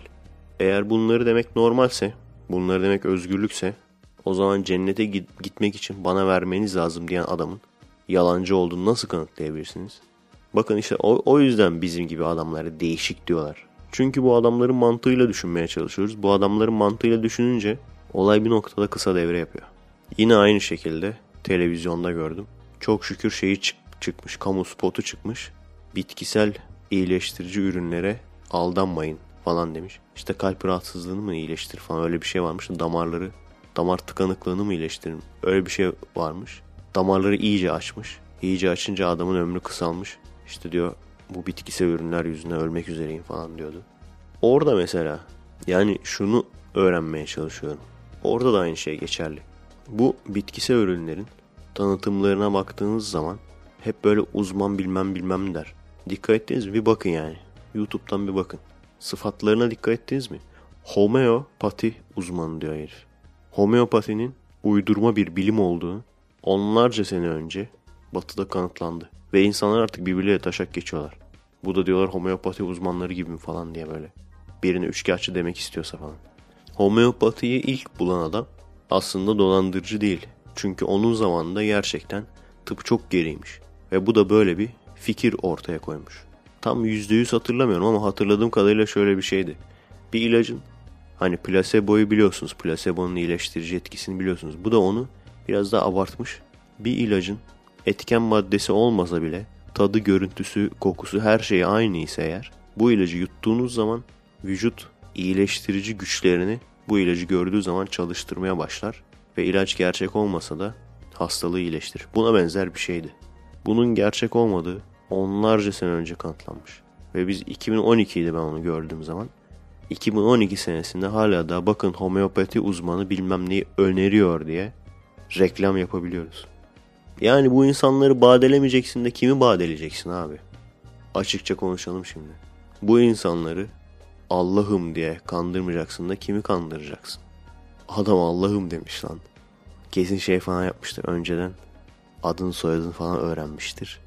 Eğer bunları demek normalse, bunları demek özgürlükse o zaman cennete gitmek için bana vermeniz lazım diyen adamın yalancı olduğunu nasıl kanıtlayabilirsiniz? Bakın işte o, o yüzden bizim gibi adamlara değişik diyorlar. Çünkü bu adamların mantığıyla düşünmeye çalışıyoruz. Bu adamların mantığıyla düşününce olay bir noktada kısa devre yapıyor. Yine aynı şekilde televizyonda gördüm. Çok şükür şeyi çık çıkmış, kamu spotu çıkmış. Bitkisel iyileştirici ürünlere aldanmayın falan demiş. İşte kalp rahatsızlığını mı iyileştir falan öyle bir şey varmış. Damarları, damar tıkanıklığını mı iyileştirir öyle bir şey varmış. Damarları iyice açmış. İyice açınca adamın ömrü kısalmış. İşte diyor bu bitkisel ürünler yüzünden ölmek üzereyim falan diyordu. Orada mesela yani şunu öğrenmeye çalışıyorum. Orada da aynı şey geçerli. Bu bitkisel ürünlerin tanıtımlarına baktığınız zaman hep böyle uzman bilmem bilmem der. Dikkat ettiniz mi? Bir bakın yani. YouTube'dan bir bakın. Sıfatlarına dikkat ettiniz mi? Homeopati uzmanı diyor herif. Homeopatinin uydurma bir bilim olduğu onlarca sene önce batıda kanıtlandı. Ve insanlar artık birbirleriyle taşak geçiyorlar. Bu da diyorlar homeopati uzmanları gibi falan diye böyle. Birine üçkağıtçı demek istiyorsa falan. Homeopatiyi ilk bulan adam aslında dolandırıcı değil. Çünkü onun zamanında gerçekten tıp çok geriymiş. Ve bu da böyle bir fikir ortaya koymuş. Tam %100 hatırlamıyorum ama hatırladığım kadarıyla şöyle bir şeydi. Bir ilacın hani plaseboyu biliyorsunuz. Plasebonun iyileştirici etkisini biliyorsunuz. Bu da onu biraz daha abartmış. Bir ilacın etken maddesi olmasa bile tadı, görüntüsü, kokusu her şey aynı ise eğer bu ilacı yuttuğunuz zaman vücut iyileştirici güçlerini bu ilacı gördüğü zaman çalıştırmaya başlar ve ilaç gerçek olmasa da hastalığı iyileştirir. Buna benzer bir şeydi. Bunun gerçek olmadığı onlarca sene önce kanıtlanmış. Ve biz 2012'ydi ben onu gördüğüm zaman. 2012 senesinde hala da bakın homeopati uzmanı bilmem neyi öneriyor diye reklam yapabiliyoruz. Yani bu insanları badelemeyeceksin de kimi badeleyeceksin abi? Açıkça konuşalım şimdi. Bu insanları Allah'ım diye kandırmayacaksın da kimi kandıracaksın? Adam Allah'ım demiş lan. Kesin şey falan yapmıştır önceden. Adını soyadını falan öğrenmiştir.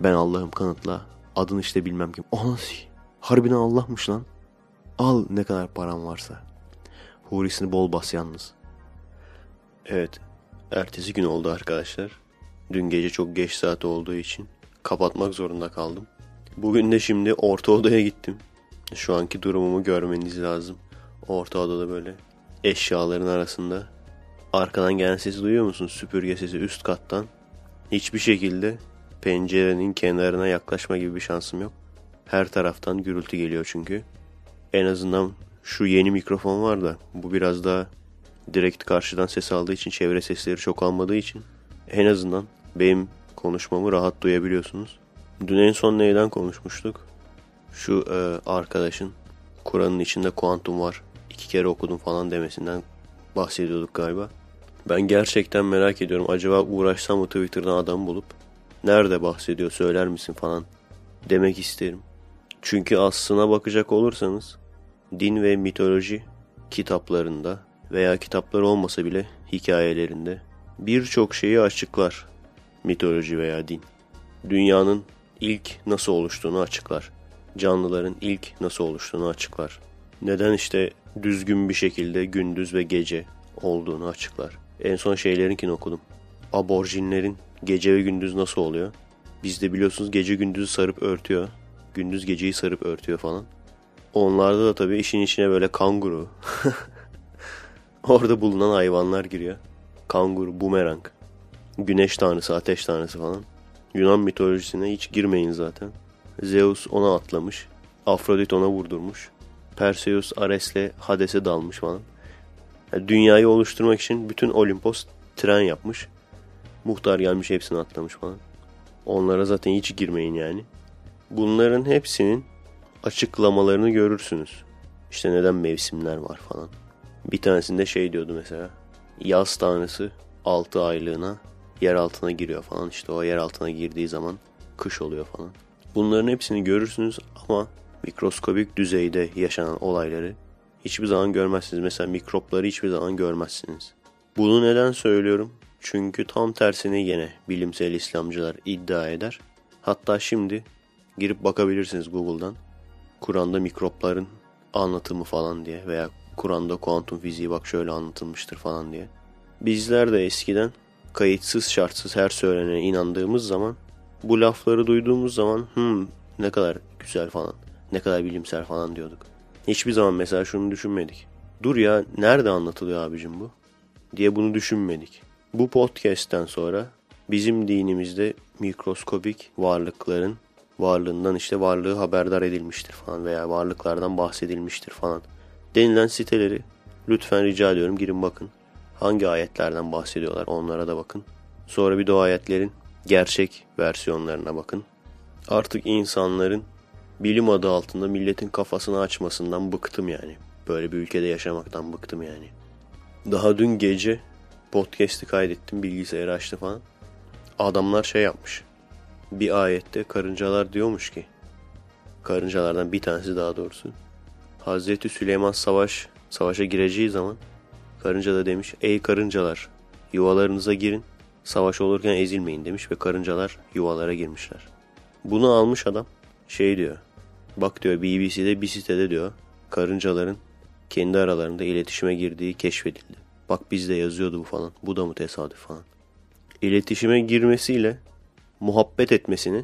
Ben Allah'ım kanıtla. Adın işte bilmem kim. Anası. Harbiden Allah'mış lan. Al ne kadar param varsa. Hurisini bol bas yalnız. Evet. Ertesi gün oldu arkadaşlar. Dün gece çok geç saat olduğu için kapatmak zorunda kaldım. Bugün de şimdi orta odaya gittim. Şu anki durumumu görmeniz lazım. Orta odada böyle eşyaların arasında. Arkadan gelen sesi duyuyor musun? Süpürge sesi üst kattan. Hiçbir şekilde pencerenin kenarına yaklaşma gibi bir şansım yok. Her taraftan gürültü geliyor çünkü. En azından şu yeni mikrofon var da bu biraz daha direkt karşıdan ses aldığı için çevre sesleri çok almadığı için en azından benim konuşmamı rahat duyabiliyorsunuz. Dün en son neyden konuşmuştuk? Şu e, arkadaşın Kur'an'ın içinde kuantum var. iki kere okudum falan demesinden bahsediyorduk galiba. Ben gerçekten merak ediyorum. Acaba uğraşsam mı Twitter'dan adam bulup nerede bahsediyor söyler misin falan demek isterim. Çünkü aslına bakacak olursanız din ve mitoloji kitaplarında veya kitaplar olmasa bile hikayelerinde birçok şeyi açıklar mitoloji veya din. Dünyanın ilk nasıl oluştuğunu açıklar. Canlıların ilk nasıl oluştuğunu açıklar. Neden işte düzgün bir şekilde gündüz ve gece olduğunu açıklar. En son şeylerinkini okudum. Aborjinlerin gece ve gündüz nasıl oluyor? Bizde biliyorsunuz gece gündüzü sarıp örtüyor. Gündüz geceyi sarıp örtüyor falan. Onlarda da tabii işin içine böyle kanguru. Orada bulunan hayvanlar giriyor. Kanguru, bumerang. Güneş tanrısı, ateş tanrısı falan. Yunan mitolojisine hiç girmeyin zaten. Zeus ona atlamış. Afrodit ona vurdurmuş. Perseus Ares'le Hades'e dalmış falan. Yani dünyayı oluşturmak için bütün Olimpos tren yapmış. Muhtar gelmiş hepsini atlamış falan. Onlara zaten hiç girmeyin yani. Bunların hepsinin açıklamalarını görürsünüz. İşte neden mevsimler var falan. Bir tanesinde şey diyordu mesela. Yaz tanrısı 6 aylığına yer altına giriyor falan. İşte o yer altına girdiği zaman kış oluyor falan. Bunların hepsini görürsünüz ama mikroskobik düzeyde yaşanan olayları hiçbir zaman görmezsiniz. Mesela mikropları hiçbir zaman görmezsiniz. Bunu neden söylüyorum? Çünkü tam tersine yine bilimsel İslamcılar iddia eder. Hatta şimdi girip bakabilirsiniz Google'dan. Kur'an'da mikropların anlatımı falan diye veya Kur'an'da kuantum fiziği bak şöyle anlatılmıştır falan diye. Bizler de eskiden kayıtsız şartsız her söylenene inandığımız zaman bu lafları duyduğumuz zaman hmm, ne kadar güzel falan ne kadar bilimsel falan diyorduk. Hiçbir zaman mesela şunu düşünmedik. Dur ya nerede anlatılıyor abicim bu? Diye bunu düşünmedik. Bu podcast'ten sonra bizim dinimizde mikroskopik varlıkların varlığından işte varlığı haberdar edilmiştir falan veya varlıklardan bahsedilmiştir falan denilen siteleri lütfen rica ediyorum girin bakın. Hangi ayetlerden bahsediyorlar onlara da bakın. Sonra bir de o ayetlerin gerçek versiyonlarına bakın. Artık insanların bilim adı altında milletin kafasını açmasından bıktım yani. Böyle bir ülkede yaşamaktan bıktım yani. Daha dün gece podcast'i kaydettim bilgisayarı açtı falan. Adamlar şey yapmış. Bir ayette karıncalar diyormuş ki karıncalardan bir tanesi daha doğrusu. Hazreti Süleyman savaş savaşa gireceği zaman karınca da demiş ey karıncalar yuvalarınıza girin savaş olurken ezilmeyin demiş ve karıncalar yuvalara girmişler. Bunu almış adam şey diyor bak diyor BBC'de bir sitede diyor karıncaların kendi aralarında iletişime girdiği keşfedildi. Bak bizde yazıyordu bu falan. Bu da mı tesadüf falan. İletişime girmesiyle muhabbet etmesini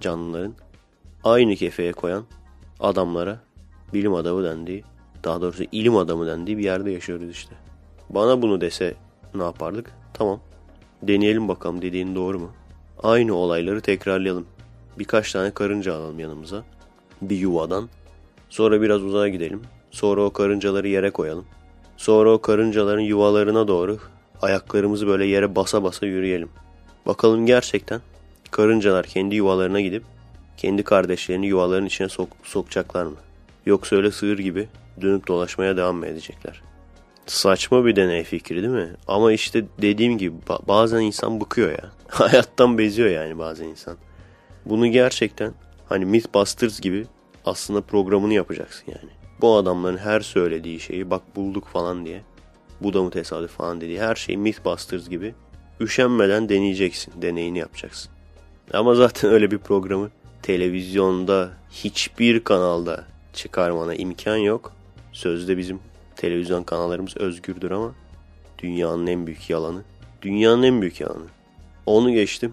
canlıların aynı kefeye koyan adamlara bilim adamı dendiği, daha doğrusu ilim adamı dendiği bir yerde yaşıyoruz işte. Bana bunu dese ne yapardık? Tamam. Deneyelim bakalım dediğin doğru mu? Aynı olayları tekrarlayalım. Birkaç tane karınca alalım yanımıza. Bir yuvadan. Sonra biraz uzağa gidelim. Sonra o karıncaları yere koyalım. Sonra o karıncaların yuvalarına doğru ayaklarımızı böyle yere basa basa yürüyelim. Bakalım gerçekten karıncalar kendi yuvalarına gidip kendi kardeşlerini yuvaların içine sok sokacaklar mı? Yoksa öyle sığır gibi dönüp dolaşmaya devam mı edecekler? Saçma bir deney fikri değil mi? Ama işte dediğim gibi bazen insan bıkıyor ya. Hayattan beziyor yani bazen insan. Bunu gerçekten hani Mythbusters gibi aslında programını yapacaksın yani. Bu adamların her söylediği şeyi bak bulduk falan diye. Bu da mı tesadüf falan dediği her şeyi Mythbusters gibi üşenmeden deneyeceksin. Deneyini yapacaksın. Ama zaten öyle bir programı televizyonda hiçbir kanalda çıkarmana imkan yok. Sözde bizim televizyon kanallarımız özgürdür ama dünyanın en büyük yalanı. Dünyanın en büyük yalanı. Onu geçtim.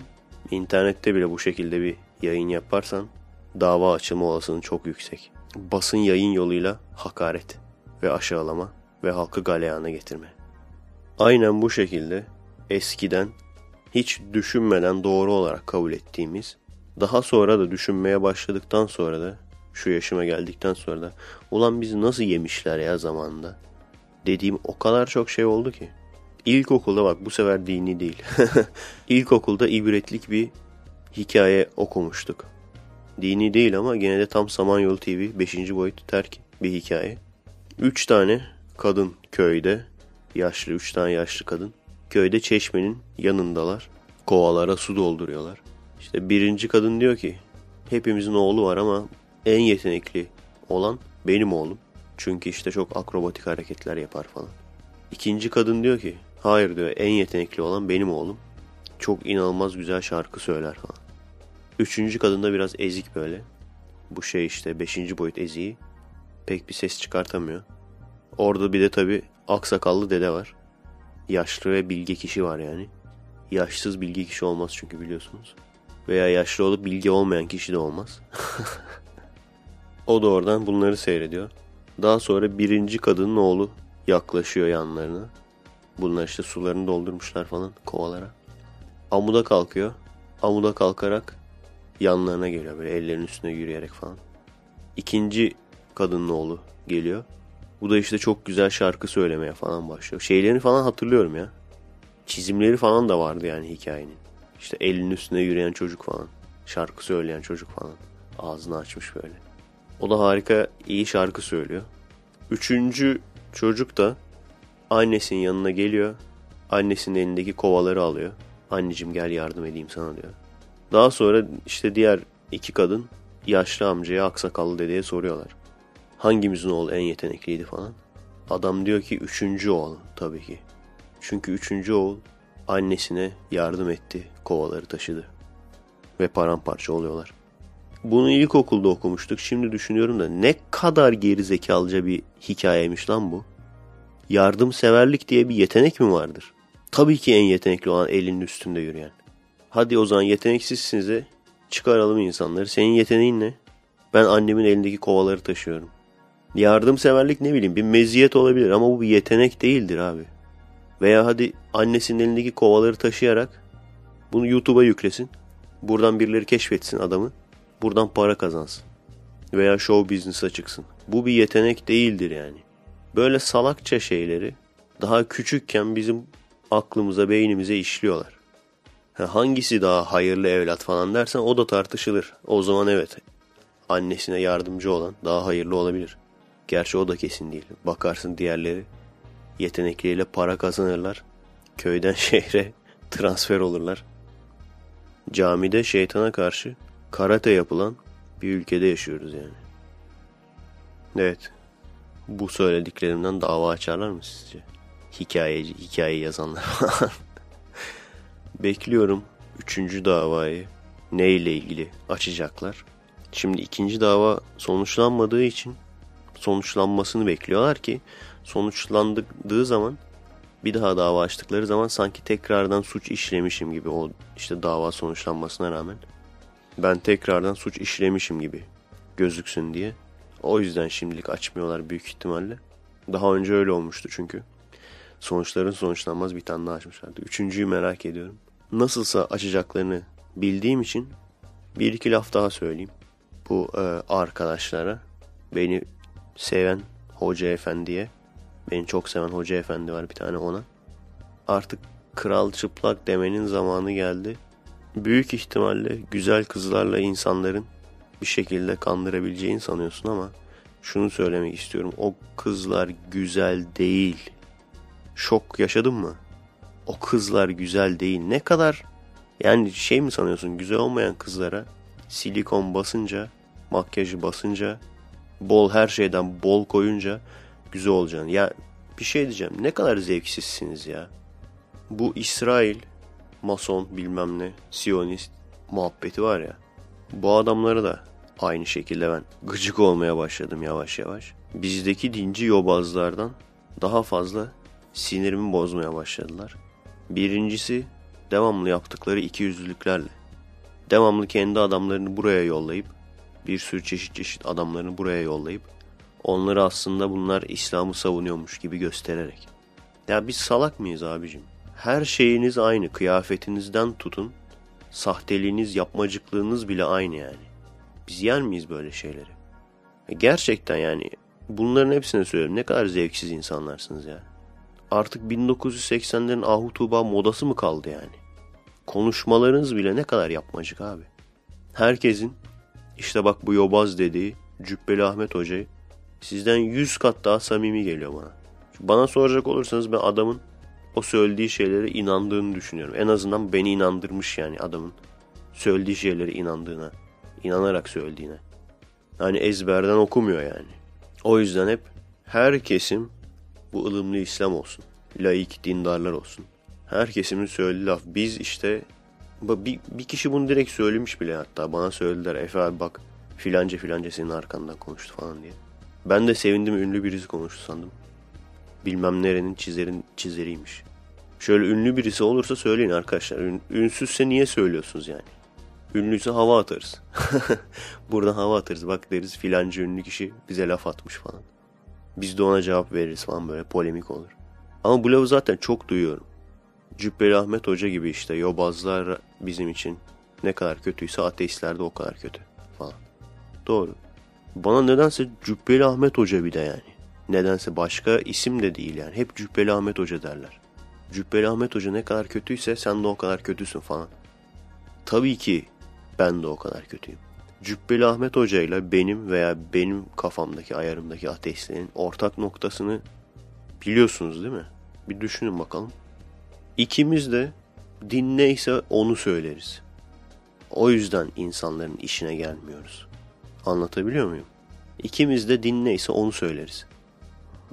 İnternette bile bu şekilde bir yayın yaparsan dava açılma olasılığın çok yüksek. Basın yayın yoluyla hakaret ve aşağılama ve halkı galeyana getirme. Aynen bu şekilde eskiden hiç düşünmeden doğru olarak kabul ettiğimiz, daha sonra da düşünmeye başladıktan sonra da şu yaşıma geldikten sonra da ulan bizi nasıl yemişler ya zamanında dediğim o kadar çok şey oldu ki. İlkokulda bak bu sefer dini değil. İlkokulda ibretlik bir hikaye okumuştuk. Dini değil ama gene de tam Samanyolu TV 5. boyut terk bir hikaye. 3 tane kadın köyde, yaşlı 3 tane yaşlı kadın. Köyde çeşmenin yanındalar. Kovalara su dolduruyorlar. İşte birinci kadın diyor ki hepimizin oğlu var ama en yetenekli olan benim oğlum. Çünkü işte çok akrobatik hareketler yapar falan. İkinci kadın diyor ki hayır diyor en yetenekli olan benim oğlum. Çok inanılmaz güzel şarkı söyler falan. Üçüncü kadın da biraz ezik böyle. Bu şey işte beşinci boyut eziği. Pek bir ses çıkartamıyor. Orada bir de tabi aksakallı dede var. Yaşlı ve bilge kişi var yani. Yaşsız bilge kişi olmaz çünkü biliyorsunuz. Veya yaşlı olup bilgi olmayan kişi de olmaz. o da oradan bunları seyrediyor. Daha sonra birinci kadının oğlu yaklaşıyor yanlarına. Bunlar işte sularını doldurmuşlar falan kovalara. Amuda kalkıyor. Amuda kalkarak yanlarına geliyor böyle ellerinin üstüne yürüyerek falan. İkinci kadının oğlu geliyor. Bu da işte çok güzel şarkı söylemeye falan başlıyor. Şeylerini falan hatırlıyorum ya. Çizimleri falan da vardı yani hikayenin. İşte elinin üstüne yürüyen çocuk falan. Şarkı söyleyen çocuk falan. Ağzını açmış böyle. O da harika iyi şarkı söylüyor. Üçüncü çocuk da annesinin yanına geliyor. Annesinin elindeki kovaları alıyor. Anneciğim gel yardım edeyim sana diyor. Daha sonra işte diğer iki kadın yaşlı amcaya aksakallı dedeye soruyorlar. Hangimizin oğlu en yetenekliydi falan. Adam diyor ki üçüncü oğul tabii ki. Çünkü üçüncü oğul annesine yardım etti, kovaları taşıdı. Ve paramparça oluyorlar. Bunu ilkokulda okumuştuk. Şimdi düşünüyorum da ne kadar geri zekalıca bir hikayeymiş lan bu. Yardımseverlik diye bir yetenek mi vardır? Tabii ki en yetenekli olan elinin üstünde yürüyen. Hadi o zaman yeteneksizsiniz çıkaralım insanları. Senin yeteneğin ne? Ben annemin elindeki kovaları taşıyorum. Yardımseverlik ne bileyim bir meziyet olabilir ama bu bir yetenek değildir abi. Veya hadi annesinin elindeki kovaları taşıyarak bunu YouTube'a yüklesin. Buradan birileri keşfetsin adamı. Buradan para kazansın. Veya show business'a çıksın. Bu bir yetenek değildir yani. Böyle salakça şeyleri daha küçükken bizim aklımıza, beynimize işliyorlar. Ha, hangisi daha hayırlı evlat falan dersen o da tartışılır. O zaman evet annesine yardımcı olan daha hayırlı olabilir. Gerçi o da kesin değil. Bakarsın diğerleri yetenekleriyle para kazanırlar. Köyden şehre transfer olurlar. Camide şeytana karşı karate yapılan bir ülkede yaşıyoruz yani. Evet. Bu söylediklerimden dava açarlar mı sizce? Hikayeci, hikaye yazanlar falan. Bekliyorum üçüncü davayı neyle ilgili açacaklar. Şimdi ikinci dava sonuçlanmadığı için sonuçlanmasını bekliyorlar ki sonuçlandığı zaman bir daha dava açtıkları zaman sanki tekrardan suç işlemişim gibi o işte dava sonuçlanmasına rağmen ben tekrardan suç işlemişim gibi gözüksün diye. O yüzden şimdilik açmıyorlar büyük ihtimalle. Daha önce öyle olmuştu çünkü. Sonuçların sonuçlanmaz bir tane daha açmışlardı. Üçüncüyü merak ediyorum. Nasılsa açacaklarını bildiğim için bir iki laf daha söyleyeyim. Bu e, arkadaşlara beni seven hoca efendiye beni çok seven hoca efendi var bir tane ona. Artık kral çıplak demenin zamanı geldi. Büyük ihtimalle güzel kızlarla insanların bir şekilde kandırabileceğini sanıyorsun ama şunu söylemek istiyorum. O kızlar güzel değil. Şok yaşadın mı? O kızlar güzel değil. Ne kadar yani şey mi sanıyorsun güzel olmayan kızlara silikon basınca, makyajı basınca, bol her şeyden bol koyunca güzel olacaksın. Ya bir şey diyeceğim. Ne kadar zevksizsiniz ya. Bu İsrail, mason bilmem ne, siyonist muhabbeti var ya. Bu adamlara da aynı şekilde ben gıcık olmaya başladım yavaş yavaş. Bizdeki dinci yobazlardan daha fazla sinirimi bozmaya başladılar. Birincisi devamlı yaptıkları iki yüzlülüklerle. Devamlı kendi adamlarını buraya yollayıp bir sürü çeşit çeşit adamlarını buraya yollayıp onları aslında bunlar İslam'ı savunuyormuş gibi göstererek. Ya biz salak mıyız abicim? Her şeyiniz aynı. Kıyafetinizden tutun. Sahteliğiniz, yapmacıklığınız bile aynı yani. Biz yer miyiz böyle şeyleri? E gerçekten yani bunların hepsine söylüyorum. Ne kadar zevksiz insanlarsınız ya. Artık 1980'lerin Ahu Tuğba modası mı kaldı yani? Konuşmalarınız bile ne kadar yapmacık abi. Herkesin işte bak bu yobaz dediği Cübbeli Ahmet Hoca sizden 100 kat daha samimi geliyor bana. Bana soracak olursanız ben adamın o söylediği şeylere inandığını düşünüyorum. En azından beni inandırmış yani adamın söylediği şeylere inandığına, inanarak söylediğine. Yani ezberden okumuyor yani. O yüzden hep her kesim bu ılımlı İslam olsun. Laik dindarlar olsun. Her kesimin söylediği laf. Biz işte bir, bir kişi bunu direkt söylemiş bile hatta. Bana söylediler Efe abi bak filanca filanca senin arkandan konuştu falan diye. Ben de sevindim ünlü birisi konuştu sandım. Bilmem nerenin çizerin çizeriymiş. Şöyle ünlü birisi olursa söyleyin arkadaşlar. Ün, ünsüzse niye söylüyorsunuz yani? Ünlüyse hava atarız. Buradan hava atarız. Bak deriz filanca ünlü kişi bize laf atmış falan. Biz de ona cevap veririz falan böyle polemik olur. Ama bu lafı zaten çok duyuyorum. Cübbeli Ahmet Hoca gibi işte yobazlar bizim için ne kadar kötüyse ateistler de o kadar kötü falan. Doğru. Bana nedense Cübbeli Ahmet Hoca bir de yani. Nedense başka isim de değil yani. Hep Cübbeli Ahmet Hoca derler. Cübbeli Ahmet Hoca ne kadar kötüyse sen de o kadar kötüsün falan. Tabii ki ben de o kadar kötüyüm. Cübbeli Ahmet Hoca ile benim veya benim kafamdaki ayarımdaki ateistlerin ortak noktasını biliyorsunuz değil mi? Bir düşünün bakalım. İkimiz de din neyse onu söyleriz. O yüzden insanların işine gelmiyoruz. Anlatabiliyor muyum? İkimiz de din neyse onu söyleriz.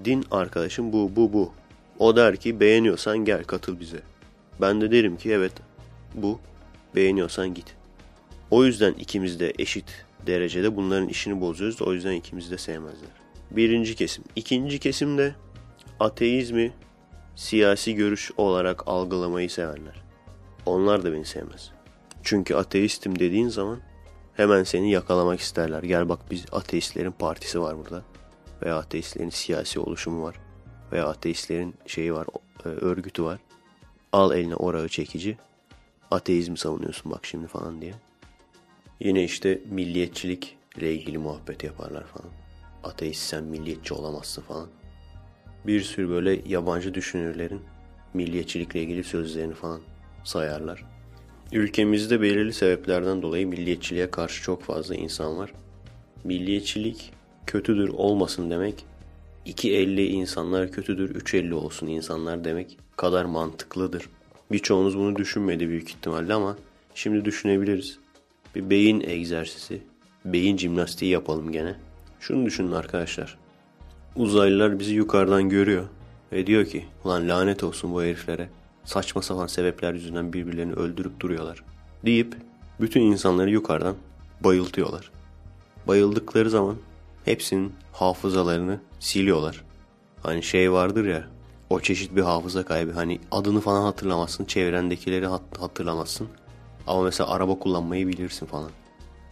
Din arkadaşım bu bu bu. O der ki beğeniyorsan gel katıl bize. Ben de derim ki evet bu beğeniyorsan git. O yüzden ikimiz de eşit derecede bunların işini bozuyoruz. O yüzden ikimiz de sevmezler. Birinci kesim. İkinci kesim de ateizmi siyasi görüş olarak algılamayı sevenler. Onlar da beni sevmez. Çünkü ateistim dediğin zaman hemen seni yakalamak isterler. Gel bak biz ateistlerin partisi var burada. Veya ateistlerin siyasi oluşumu var. Veya ateistlerin şeyi var, e, örgütü var. Al eline orağı çekici. Ateizmi savunuyorsun bak şimdi falan diye. Yine işte milliyetçilikle ilgili muhabbet yaparlar falan. Ateist sen milliyetçi olamazsın falan. Bir sürü böyle yabancı düşünürlerin milliyetçilikle ilgili sözlerini falan sayarlar. Ülkemizde belirli sebeplerden dolayı milliyetçiliğe karşı çok fazla insan var. Milliyetçilik kötüdür olmasın demek, iki elli insanlar kötüdür, üç elli olsun insanlar demek kadar mantıklıdır. Birçoğunuz bunu düşünmedi büyük ihtimalle ama şimdi düşünebiliriz. Bir beyin egzersizi, beyin jimnastiği yapalım gene. Şunu düşünün arkadaşlar. Uzaylılar bizi yukarıdan görüyor ve diyor ki ulan lanet olsun bu heriflere. Saçma sapan sebepler yüzünden birbirlerini öldürüp duruyorlar. Deyip bütün insanları yukarıdan bayıltıyorlar. Bayıldıkları zaman hepsinin hafızalarını siliyorlar. Hani şey vardır ya o çeşit bir hafıza kaybı. Hani adını falan hatırlamazsın, çevrendekileri hat- hatırlamazsın. Ama mesela araba kullanmayı bilirsin falan.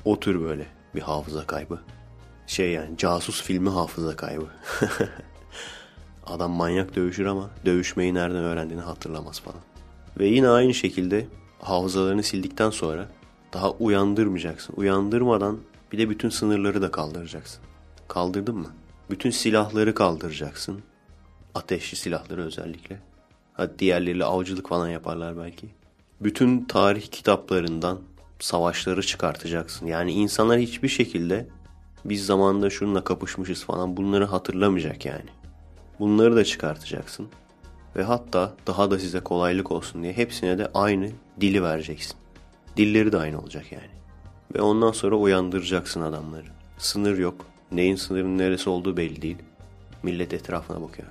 O tür böyle bir hafıza kaybı. Şey yani casus filmi hafıza kaybı. Adam manyak dövüşür ama dövüşmeyi nereden öğrendiğini hatırlamaz falan. Ve yine aynı şekilde hafızalarını sildikten sonra daha uyandırmayacaksın. Uyandırmadan bir de bütün sınırları da kaldıracaksın. Kaldırdın mı? Bütün silahları kaldıracaksın. Ateşli silahları özellikle. Hadi diğerleriyle avcılık falan yaparlar belki. Bütün tarih kitaplarından savaşları çıkartacaksın. Yani insanlar hiçbir şekilde biz zamanında şununla kapışmışız falan bunları hatırlamayacak yani. Bunları da çıkartacaksın. Ve hatta daha da size kolaylık olsun diye hepsine de aynı dili vereceksin. Dilleri de aynı olacak yani. Ve ondan sonra uyandıracaksın adamları. Sınır yok. Neyin sınırının neresi olduğu belli değil. Millet etrafına bakıyor.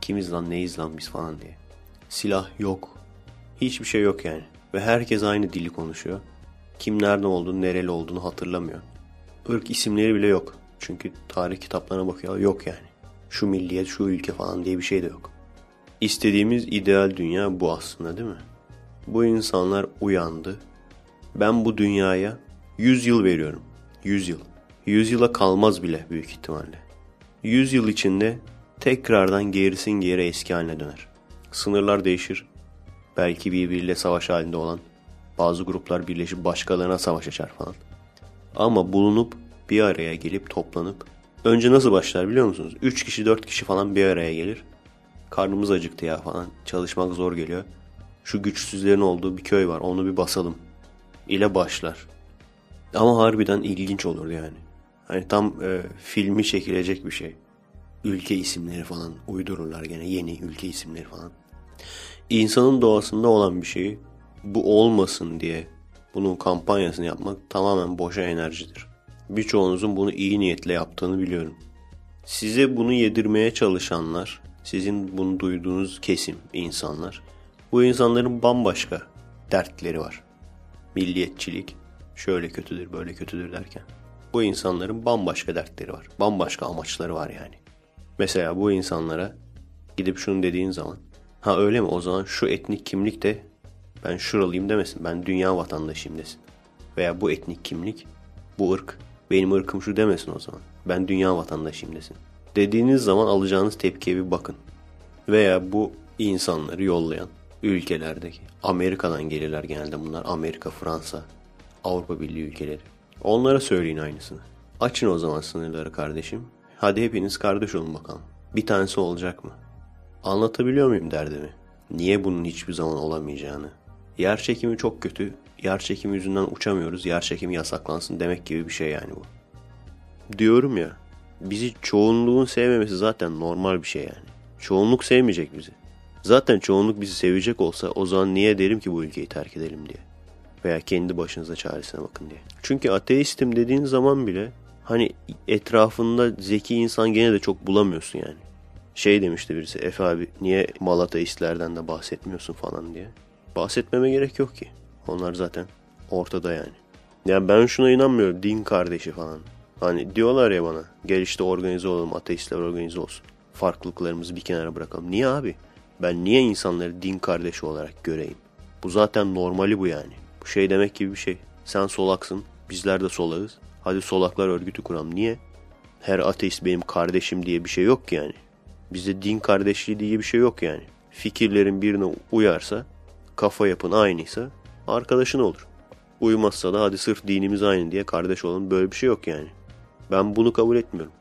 Kimiz lan neyiz lan biz falan diye. Silah yok. Hiçbir şey yok yani. Ve herkes aynı dili konuşuyor. Kim nerede olduğunu, nereli olduğunu hatırlamıyor. Irk isimleri bile yok. Çünkü tarih kitaplarına bakıyor. Yok yani. Şu milliyet, şu ülke falan diye bir şey de yok. İstediğimiz ideal dünya bu aslında değil mi? Bu insanlar uyandı. Ben bu dünyaya 100 yıl veriyorum. 100 yıl. 100 yıla kalmaz bile büyük ihtimalle. 100 yıl içinde tekrardan gerisin geri eski haline döner. Sınırlar değişir. Belki birbiriyle savaş halinde olan bazı gruplar birleşip başkalarına savaş açar falan. Ama bulunup bir araya gelip toplanıp önce nasıl başlar biliyor musunuz? 3 kişi 4 kişi falan bir araya gelir. Karnımız acıktı ya falan. Çalışmak zor geliyor. Şu güçsüzlerin olduğu bir köy var. Onu bir basalım. ile başlar. Ama harbiden ilginç olur yani. Hani tam e, filmi çekilecek bir şey. Ülke isimleri falan uydururlar gene yeni ülke isimleri falan. İnsanın doğasında olan bir şeyi bu olmasın diye bunun kampanyasını yapmak tamamen boşa enerjidir. Birçoğunuzun bunu iyi niyetle yaptığını biliyorum. Size bunu yedirmeye çalışanlar, sizin bunu duyduğunuz kesim insanlar. Bu insanların bambaşka dertleri var. Milliyetçilik şöyle kötüdür, böyle kötüdür derken. Bu insanların bambaşka dertleri var. Bambaşka amaçları var yani. Mesela bu insanlara gidip şunu dediğin zaman ha öyle mi o zaman şu etnik kimlik de ben şuralıyım demesin. Ben dünya vatandaşıyım desin. Veya bu etnik kimlik, bu ırk, benim ırkım şu demesin o zaman. Ben dünya vatandaşıyım desin. Dediğiniz zaman alacağınız tepkiye bir bakın. Veya bu insanları yollayan ülkelerdeki, Amerika'dan gelirler genelde bunlar. Amerika, Fransa, Avrupa Birliği ülkeleri. Onlara söyleyin aynısını. Açın o zaman sınırları kardeşim. Hadi hepiniz kardeş olun bakalım. Bir tanesi olacak mı? Anlatabiliyor muyum derdimi? Niye bunun hiçbir zaman olamayacağını? Yer çekimi çok kötü. Yer çekimi yüzünden uçamıyoruz. Yer çekimi yasaklansın demek gibi bir şey yani bu. Diyorum ya. Bizi çoğunluğun sevmemesi zaten normal bir şey yani. Çoğunluk sevmeyecek bizi. Zaten çoğunluk bizi sevecek olsa o zaman niye derim ki bu ülkeyi terk edelim diye. Veya kendi başınıza çaresine bakın diye. Çünkü ateistim dediğin zaman bile hani etrafında zeki insan gene de çok bulamıyorsun yani. Şey demişti birisi Efe abi niye Malateistlerden de bahsetmiyorsun falan diye. Bahsetmeme gerek yok ki. Onlar zaten ortada yani. Ya ben şuna inanmıyorum din kardeşi falan. Hani diyorlar ya bana gel işte organize olalım ateistler organize olsun. Farklılıklarımızı bir kenara bırakalım. Niye abi? Ben niye insanları din kardeşi olarak göreyim? Bu zaten normali bu yani. Bu şey demek gibi bir şey. Sen solaksın, bizler de solağız. Hadi solaklar örgütü kuram. Niye? Her ateist benim kardeşim diye bir şey yok ki yani. Bizde din kardeşliği diye bir şey yok yani. Fikirlerin birine uyarsa, kafa yapın aynıysa arkadaşın olur. Uymazsa da hadi sırf dinimiz aynı diye kardeş olun böyle bir şey yok yani. Ben bunu kabul etmiyorum.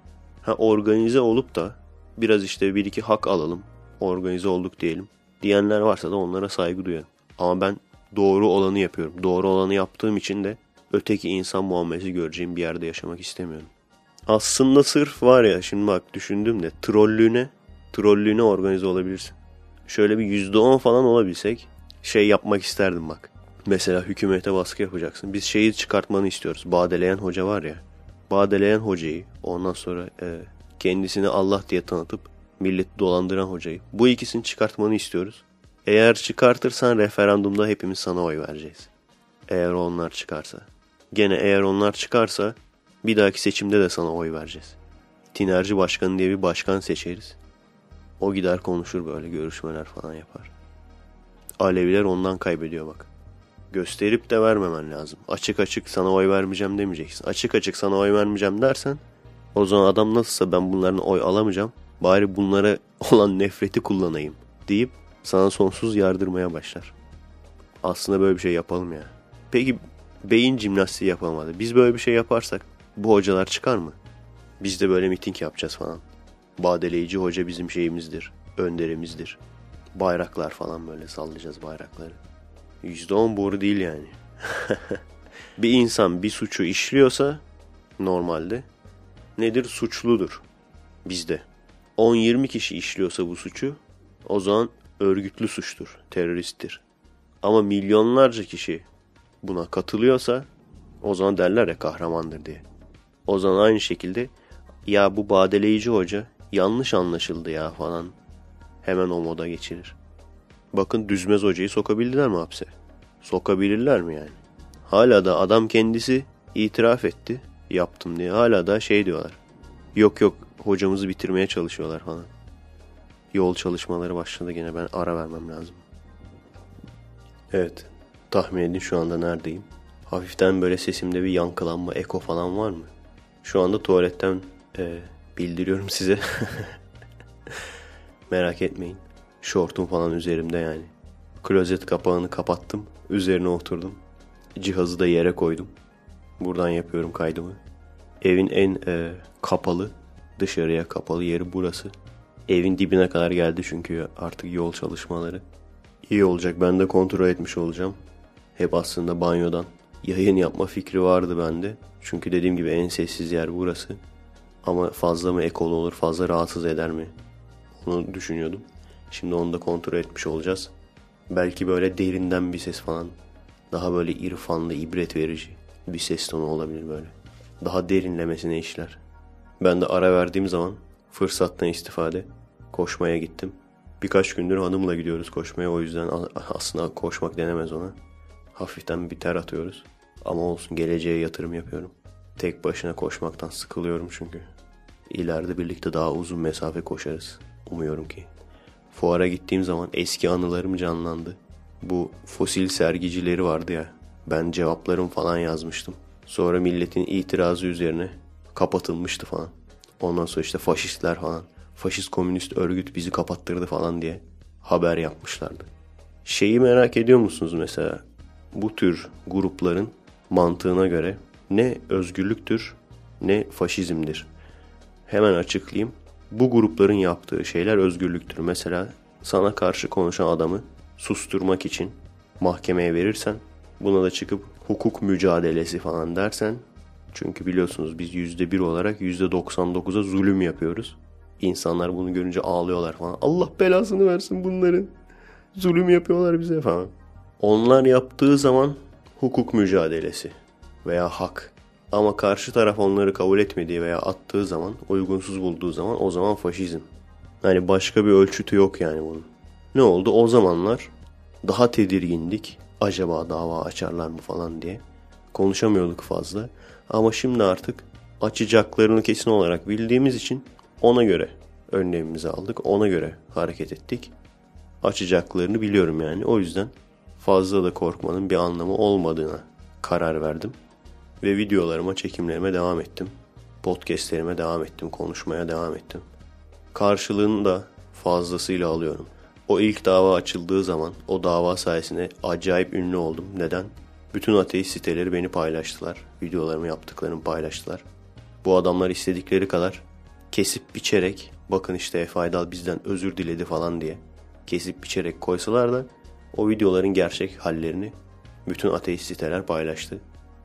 Ha organize olup da biraz işte bir iki hak alalım, organize olduk diyelim. Diyenler varsa da onlara saygı duyarım. Ama ben doğru olanı yapıyorum. Doğru olanı yaptığım için de öteki insan muamelesi göreceğim bir yerde yaşamak istemiyorum. Aslında sırf var ya şimdi bak düşündüm de trollüğüne, trollüğüne organize olabilirsin. Şöyle bir %10 falan olabilsek şey yapmak isterdim bak. Mesela hükümete baskı yapacaksın. Biz şeyi çıkartmanı istiyoruz. Badeleyen hoca var ya. Badeleyen hocayı ondan sonra e, kendisini Allah diye tanıtıp milleti dolandıran hocayı. Bu ikisini çıkartmanı istiyoruz. Eğer çıkartırsan referandumda hepimiz sana oy vereceğiz. Eğer onlar çıkarsa. Gene eğer onlar çıkarsa bir dahaki seçimde de sana oy vereceğiz. Tinerci Başkanı diye bir başkan seçeriz. O gider konuşur böyle görüşmeler falan yapar. Aleviler ondan kaybediyor bak. Gösterip de vermemen lazım. Açık açık sana oy vermeyeceğim demeyeceksin. Açık açık sana oy vermeyeceğim dersen o zaman adam nasılsa ben bunların oy alamayacağım. Bari bunlara olan nefreti kullanayım deyip sana sonsuz yardırmaya başlar. Aslında böyle bir şey yapalım ya. Peki beyin jimnastiği yapamadı. Biz böyle bir şey yaparsak bu hocalar çıkar mı? Biz de böyle miting yapacağız falan. Badeleyici hoca bizim şeyimizdir, önderimizdir. Bayraklar falan böyle sallayacağız bayrakları. %10 boru değil yani. bir insan bir suçu işliyorsa normalde nedir? Suçludur. Bizde. 10-20 kişi işliyorsa bu suçu o zaman örgütlü suçtur, teröristtir. Ama milyonlarca kişi buna katılıyorsa o zaman derler ya kahramandır diye. O zaman aynı şekilde ya bu badeleyici hoca yanlış anlaşıldı ya falan hemen o moda geçirir. Bakın Düzmez hocayı sokabildiler mi hapse? Sokabilirler mi yani? Hala da adam kendisi itiraf etti yaptım diye. Hala da şey diyorlar. Yok yok hocamızı bitirmeye çalışıyorlar falan. Yol çalışmaları başladı gene ben ara vermem lazım. Evet tahmin edin şu anda neredeyim. Hafiften böyle sesimde bir yankılanma, eko falan var mı? Şu anda tuvaletten e, bildiriyorum size. Merak etmeyin. Şortum falan üzerimde yani. Klozet kapağını kapattım. Üzerine oturdum. Cihazı da yere koydum. Buradan yapıyorum kaydımı. Evin en e, kapalı, dışarıya kapalı yeri burası. Evin dibine kadar geldi çünkü artık yol çalışmaları. İyi olacak ben de kontrol etmiş olacağım. Hep aslında banyodan yayın yapma fikri vardı bende. Çünkü dediğim gibi en sessiz yer burası. Ama fazla mı ekol olur, fazla rahatsız eder mi? Onu düşünüyordum. Şimdi onu da kontrol etmiş olacağız. Belki böyle derinden bir ses falan. Daha böyle irfanlı, ibret verici bir ses tonu olabilir böyle. Daha derinlemesine işler. Ben de ara verdiğim zaman fırsattan istifade koşmaya gittim. Birkaç gündür hanımla gidiyoruz koşmaya o yüzden aslında koşmak denemez ona. Hafiften bir ter atıyoruz. Ama olsun geleceğe yatırım yapıyorum. Tek başına koşmaktan sıkılıyorum çünkü. İleride birlikte daha uzun mesafe koşarız. Umuyorum ki. Fuara gittiğim zaman eski anılarım canlandı. Bu fosil sergicileri vardı ya. Ben cevaplarım falan yazmıştım. Sonra milletin itirazı üzerine kapatılmıştı falan. Ondan sonra işte faşistler falan. Faşist komünist örgüt bizi kapattırdı falan diye haber yapmışlardı. Şeyi merak ediyor musunuz mesela? Bu tür grupların mantığına göre ne özgürlüktür ne faşizmdir. Hemen açıklayayım. Bu grupların yaptığı şeyler özgürlüktür. Mesela sana karşı konuşan adamı susturmak için mahkemeye verirsen buna da çıkıp hukuk mücadelesi falan dersen çünkü biliyorsunuz biz %1 olarak %99'a zulüm yapıyoruz. İnsanlar bunu görünce ağlıyorlar falan. Allah belasını versin bunların. Zulüm yapıyorlar bize falan. Onlar yaptığı zaman hukuk mücadelesi veya hak. Ama karşı taraf onları kabul etmediği veya attığı zaman, uygunsuz bulduğu zaman o zaman faşizm. Hani başka bir ölçütü yok yani bunun. Ne oldu? O zamanlar daha tedirgindik. Acaba dava açarlar mı falan diye. Konuşamıyorduk fazla. Ama şimdi artık açacaklarını kesin olarak bildiğimiz için ona göre önlemimizi aldık. Ona göre hareket ettik. Açacaklarını biliyorum yani. O yüzden fazla da korkmanın bir anlamı olmadığına karar verdim. Ve videolarıma, çekimlerime devam ettim. Podcastlerime devam ettim, konuşmaya devam ettim. Karşılığını da fazlasıyla alıyorum. O ilk dava açıldığı zaman o dava sayesinde acayip ünlü oldum. Neden? Bütün ateist siteleri beni paylaştılar. Videolarımı yaptıklarımı paylaştılar. Bu adamlar istedikleri kadar kesip biçerek bakın işte Efe Aydal bizden özür diledi falan diye kesip biçerek koysalar da o videoların gerçek hallerini bütün ateist siteler paylaştı.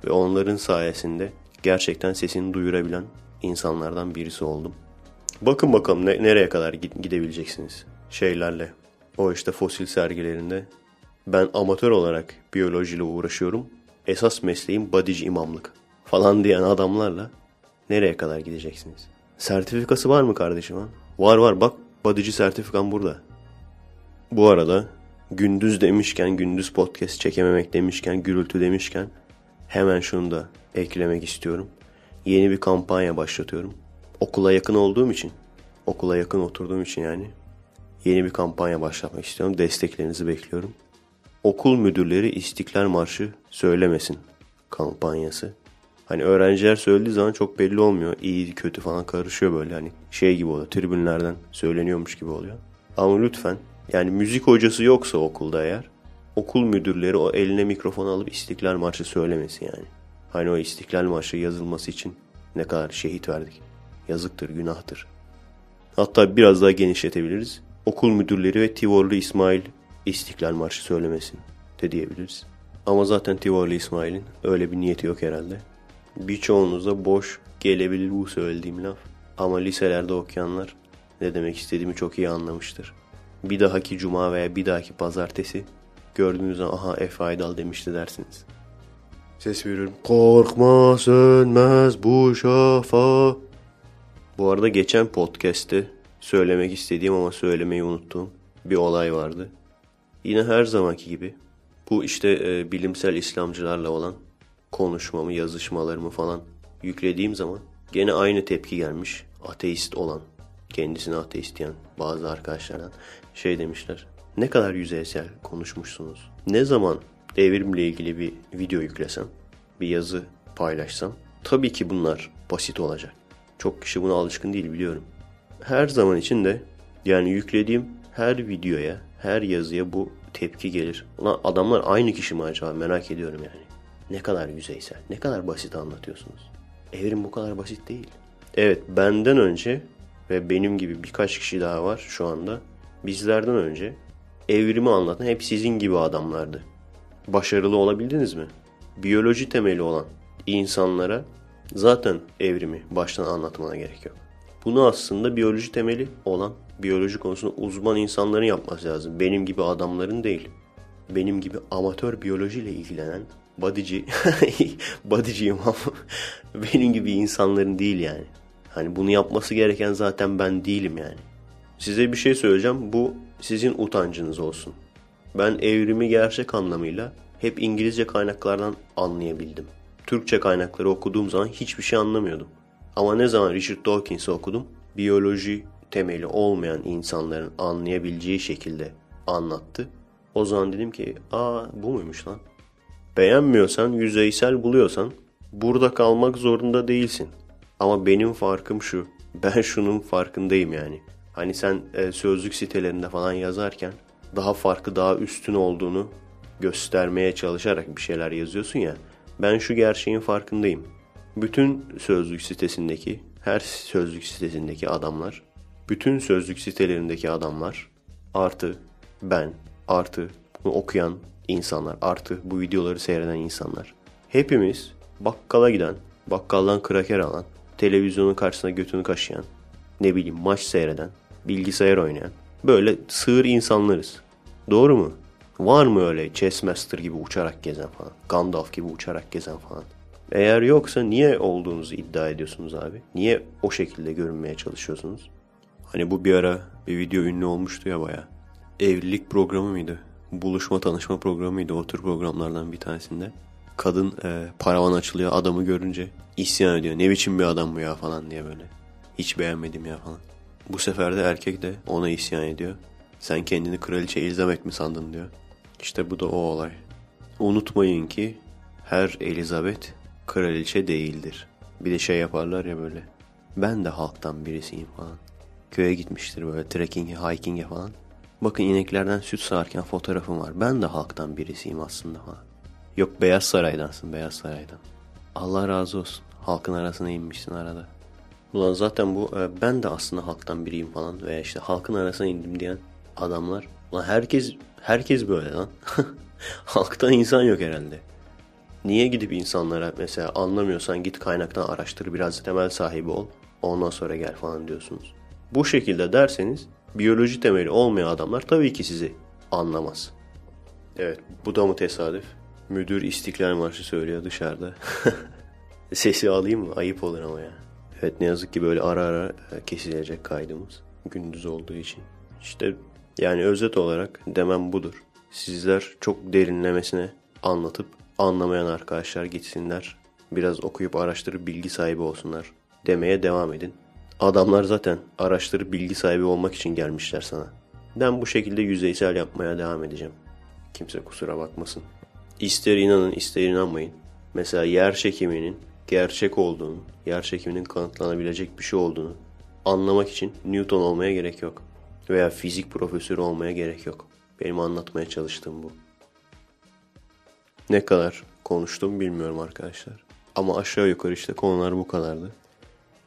Ve onların sayesinde gerçekten sesini duyurabilen insanlardan birisi oldum. Bakın bakalım ne, nereye kadar gidebileceksiniz şeylerle. O işte fosil sergilerinde ben amatör olarak biyolojiyle uğraşıyorum. Esas mesleğim badici imamlık falan diyen adamlarla nereye kadar gideceksiniz? Sertifikası var mı kardeşim ha? Var var bak badici sertifikam burada. Bu arada gündüz demişken, gündüz podcast çekememek demişken, gürültü demişken hemen şunu da eklemek istiyorum. Yeni bir kampanya başlatıyorum. Okula yakın olduğum için, okula yakın oturduğum için yani yeni bir kampanya başlatmak istiyorum. Desteklerinizi bekliyorum. Okul müdürleri İstiklal Marşı söylemesin kampanyası. Hani öğrenciler söylediği zaman çok belli olmuyor. İyi kötü falan karışıyor böyle hani şey gibi oluyor. Tribünlerden söyleniyormuş gibi oluyor. Ama lütfen yani müzik hocası yoksa okulda eğer okul müdürleri o eline mikrofon alıp İstiklal Marşı söylemesin yani. Hani o İstiklal Marşı yazılması için ne kadar şehit verdik. Yazıktır, günahtır. Hatta biraz daha genişletebiliriz. Okul müdürleri ve Tivorlu İsmail İstiklal Marşı söylemesin de diyebiliriz. Ama zaten Tivorlu İsmail'in öyle bir niyeti yok herhalde. Birçoğunuza boş gelebilir bu söylediğim laf. Ama liselerde okuyanlar ne demek istediğimi çok iyi anlamıştır. Bir dahaki cuma veya bir dahaki pazartesi gördüğünüzde aha Efe Aydal demişti dersiniz. Ses veriyorum. Korkma sönmez bu şafa. Bu arada geçen podcast'te söylemek istediğim ama söylemeyi unuttuğum bir olay vardı. Yine her zamanki gibi bu işte e, bilimsel İslamcılarla olan konuşmamı, yazışmalarımı falan yüklediğim zaman gene aynı tepki gelmiş. Ateist olan, kendisini ateist diyen bazı arkadaşlardan şey demişler. Ne kadar yüzeysel konuşmuşsunuz. Ne zaman evrimle ilgili bir video yüklesem, bir yazı paylaşsam tabii ki bunlar basit olacak. Çok kişi buna alışkın değil biliyorum. Her zaman için de yani yüklediğim her videoya, her yazıya bu tepki gelir. Ulan adamlar aynı kişi mi acaba merak ediyorum yani. Ne kadar yüzeysel, ne kadar basit anlatıyorsunuz. Evrim bu kadar basit değil. Evet benden önce ve benim gibi birkaç kişi daha var şu anda. Bizlerden önce evrimi anlatan hep sizin gibi adamlardı. Başarılı olabildiniz mi? Biyoloji temeli olan insanlara zaten evrimi baştan anlatmana gerek yok. Bunu aslında biyoloji temeli olan, biyoloji konusunda uzman insanların yapması lazım. Benim gibi adamların değil. Benim gibi amatör biyolojiyle ilgilenen bodyci, bodyciyim ama benim gibi insanların değil yani. Hani bunu yapması gereken zaten ben değilim yani. Size bir şey söyleyeceğim. Bu sizin utancınız olsun. Ben evrimi gerçek anlamıyla hep İngilizce kaynaklardan anlayabildim. Türkçe kaynakları okuduğum zaman hiçbir şey anlamıyordum. Ama ne zaman Richard Dawkins'i okudum, biyoloji temeli olmayan insanların anlayabileceği şekilde anlattı. O zaman dedim ki, aa bu muymuş lan? Beğenmiyorsan, yüzeysel buluyorsan burada kalmak zorunda değilsin. Ama benim farkım şu. Ben şunun farkındayım yani. Hani sen e, sözlük sitelerinde falan yazarken daha farklı, daha üstün olduğunu göstermeye çalışarak bir şeyler yazıyorsun ya. Ben şu gerçeğin farkındayım. Bütün sözlük sitesindeki, her sözlük sitesindeki adamlar, bütün sözlük sitelerindeki adamlar artı ben, artı bunu okuyan insanlar, artı bu videoları seyreden insanlar. Hepimiz bakkala giden, bakkaldan kraker alan, televizyonun karşısına götünü kaşıyan, ne bileyim maç seyreden, bilgisayar oynayan, böyle sığır insanlarız. Doğru mu? Var mı öyle Chess Master gibi uçarak gezen falan, Gandalf gibi uçarak gezen falan? Eğer yoksa niye olduğunuzu iddia ediyorsunuz abi? Niye o şekilde görünmeye çalışıyorsunuz? Hani bu bir ara bir video ünlü olmuştu ya baya. Evlilik programı mıydı? Buluşma tanışma programı mıydı? O tür programlardan bir tanesinde. Kadın e, paravan açılıyor adamı görünce isyan ediyor. Ne biçim bir adam bu ya falan diye böyle. Hiç beğenmedim ya falan. Bu sefer de erkek de ona isyan ediyor. Sen kendini kraliçe Elizabeth mi sandın diyor. İşte bu da o olay. Unutmayın ki her Elizabeth kraliçe değildir. Bir de şey yaparlar ya böyle. Ben de halktan birisiyim falan. Köye gitmiştir böyle trekking'e, hiking'e falan. Bakın ineklerden süt sağarken fotoğrafım var. Ben de halktan birisiyim aslında falan. Yok Beyaz Saray'dansın, Beyaz Saray'dan. Allah razı olsun. Halkın arasına inmişsin arada. Ulan zaten bu e, ben de aslında halktan biriyim falan veya işte halkın arasına indim diyen adamlar. Ulan herkes herkes böyle lan. Halktan insan yok herhalde. Niye gidip insanlara mesela anlamıyorsan git kaynaktan araştır biraz temel sahibi ol. Ondan sonra gel falan diyorsunuz. Bu şekilde derseniz biyoloji temeli olmayan adamlar tabii ki sizi anlamaz. Evet bu da mı tesadüf? Müdür İstiklal Marşı söylüyor dışarıda. Sesi alayım mı? Ayıp olur ama ya. Evet ne yazık ki böyle ara ara e, kesilecek kaydımız. Gündüz olduğu için. İşte yani özet olarak demem budur. Sizler çok derinlemesine anlatıp anlamayan arkadaşlar gitsinler. Biraz okuyup araştırıp bilgi sahibi olsunlar demeye devam edin. Adamlar zaten araştırıp bilgi sahibi olmak için gelmişler sana. Ben bu şekilde yüzeysel yapmaya devam edeceğim. Kimse kusura bakmasın. İster inanın ister inanmayın. Mesela yer çekiminin gerçek olduğunu, yer çekiminin kanıtlanabilecek bir şey olduğunu anlamak için Newton olmaya gerek yok. Veya fizik profesörü olmaya gerek yok. Benim anlatmaya çalıştığım bu. Ne kadar konuştum bilmiyorum arkadaşlar. Ama aşağı yukarı işte konular bu kadardı.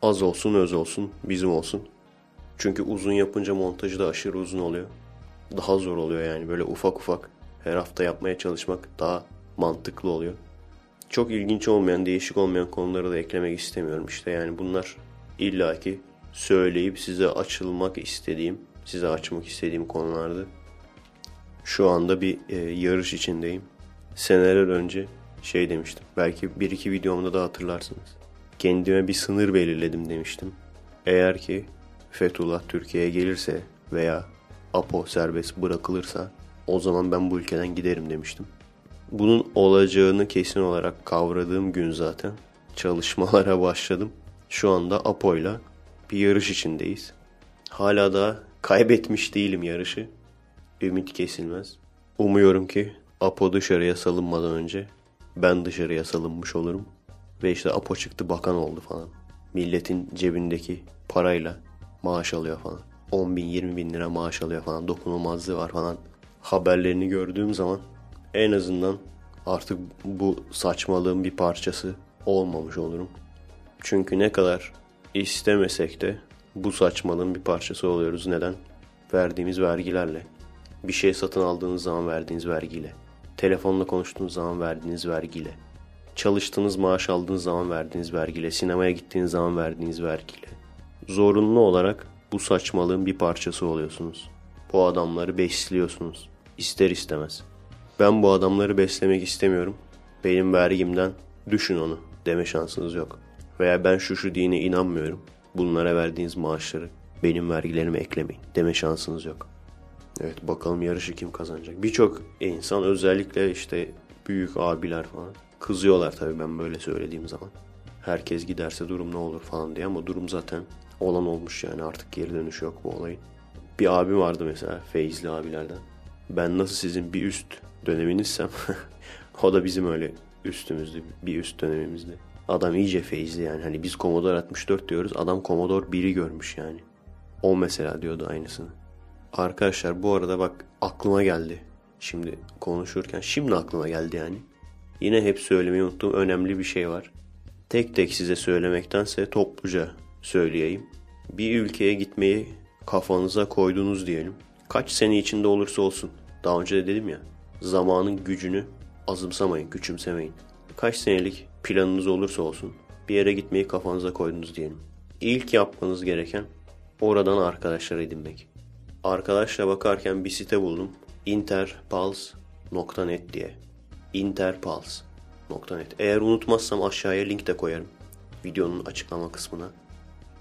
Az olsun öz olsun bizim olsun. Çünkü uzun yapınca montajı da aşırı uzun oluyor. Daha zor oluyor yani böyle ufak ufak her hafta yapmaya çalışmak daha mantıklı oluyor. Çok ilginç olmayan, değişik olmayan konuları da eklemek istemiyorum. İşte yani bunlar illaki söyleyip size açılmak istediğim, size açmak istediğim konulardı. Şu anda bir e, yarış içindeyim. Seneler önce şey demiştim. Belki bir iki videomda da hatırlarsınız. Kendime bir sınır belirledim demiştim. Eğer ki Fethullah Türkiye'ye gelirse veya Apo serbest bırakılırsa o zaman ben bu ülkeden giderim demiştim. Bunun olacağını kesin olarak kavradığım gün zaten çalışmalara başladım. Şu anda Apo'yla bir yarış içindeyiz. Hala da kaybetmiş değilim yarışı. Ümit kesilmez. Umuyorum ki Apo dışarıya salınmadan önce ben dışarıya salınmış olurum. Ve işte Apo çıktı bakan oldu falan. Milletin cebindeki parayla maaş alıyor falan. 10 bin 20 bin lira maaş alıyor falan. Dokunulmazlığı var falan. Haberlerini gördüğüm zaman en azından artık bu saçmalığın bir parçası olmamış olurum. Çünkü ne kadar istemesek de bu saçmalığın bir parçası oluyoruz. Neden? Verdiğimiz vergilerle. Bir şey satın aldığınız zaman verdiğiniz vergiyle. Telefonla konuştuğunuz zaman verdiğiniz vergiyle. Çalıştığınız maaş aldığınız zaman verdiğiniz vergiyle. Sinemaya gittiğiniz zaman verdiğiniz vergiyle. Zorunlu olarak bu saçmalığın bir parçası oluyorsunuz. Bu adamları besliyorsunuz. İster istemez. Ben bu adamları beslemek istemiyorum. Benim vergimden düşün onu deme şansınız yok. Veya ben şu şu dine inanmıyorum. Bunlara verdiğiniz maaşları benim vergilerime eklemeyin deme şansınız yok. Evet bakalım yarışı kim kazanacak. Birçok insan özellikle işte büyük abiler falan kızıyorlar tabii ben böyle söylediğim zaman. Herkes giderse durum ne olur falan diye ama durum zaten olan olmuş yani artık geri dönüş yok bu olayın. Bir abim vardı mesela Feyzli abilerden. Ben nasıl sizin bir üst döneminizsem o da bizim öyle üstümüzdü bir üst dönemimizde. Adam iyice feyizli yani hani biz Commodore 64 diyoruz adam Commodore 1'i görmüş yani. O mesela diyordu aynısını. Arkadaşlar bu arada bak aklıma geldi. Şimdi konuşurken şimdi aklıma geldi yani. Yine hep söylemeyi unuttuğum önemli bir şey var. Tek tek size söylemektense topluca söyleyeyim. Bir ülkeye gitmeyi kafanıza koydunuz diyelim. Kaç sene içinde olursa olsun. Daha önce de dedim ya. Zamanın gücünü azımsamayın, küçümsemeyin. Kaç senelik planınız olursa olsun bir yere gitmeyi kafanıza koydunuz diyelim. İlk yapmanız gereken oradan arkadaşlar edinmek. Arkadaşla bakarken bir site buldum. interpulse.net diye. interpulse.net Eğer unutmazsam aşağıya link de koyarım. Videonun açıklama kısmına.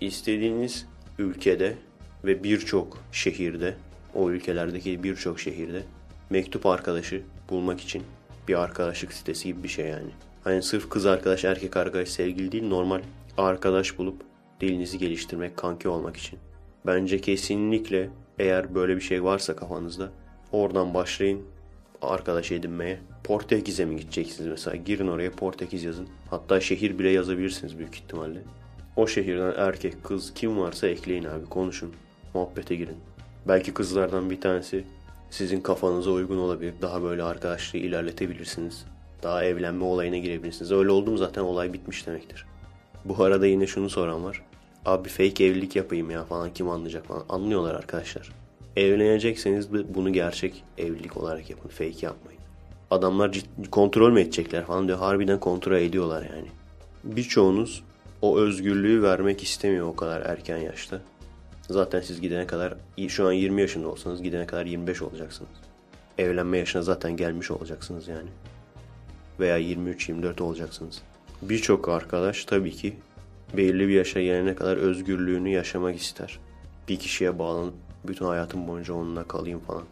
İstediğiniz ülkede ve birçok şehirde, o ülkelerdeki birçok şehirde mektup arkadaşı bulmak için bir arkadaşlık sitesi gibi bir şey yani. Hani sırf kız arkadaş, erkek arkadaş, sevgili değil normal arkadaş bulup dilinizi geliştirmek, kanki olmak için. Bence kesinlikle eğer böyle bir şey varsa kafanızda oradan başlayın arkadaş edinmeye. Portekiz'e mi gideceksiniz mesela? Girin oraya Portekiz yazın. Hatta şehir bile yazabilirsiniz büyük ihtimalle. O şehirden erkek, kız kim varsa ekleyin abi konuşun. Muhabbete girin. Belki kızlardan bir tanesi sizin kafanıza uygun olabilir. Daha böyle arkadaşlığı ilerletebilirsiniz. Daha evlenme olayına girebilirsiniz. Öyle oldu mu zaten olay bitmiş demektir. Bu arada yine şunu soran var. Abi fake evlilik yapayım ya falan kim anlayacak falan. Anlıyorlar arkadaşlar. Evlenecekseniz bunu gerçek evlilik olarak yapın. Fake yapmayın. Adamlar ciddi, kontrol mü edecekler falan diyor. Harbiden kontrol ediyorlar yani. Birçoğunuz o özgürlüğü vermek istemiyor o kadar erken yaşta. Zaten siz gidene kadar şu an 20 yaşında olsanız gidene kadar 25 olacaksınız. Evlenme yaşına zaten gelmiş olacaksınız yani. Veya 23-24 olacaksınız. Birçok arkadaş tabii ki belirli bir yaşa gelene kadar özgürlüğünü yaşamak ister. Bir kişiye bağlanıp bütün hayatım boyunca onunla kalayım falan.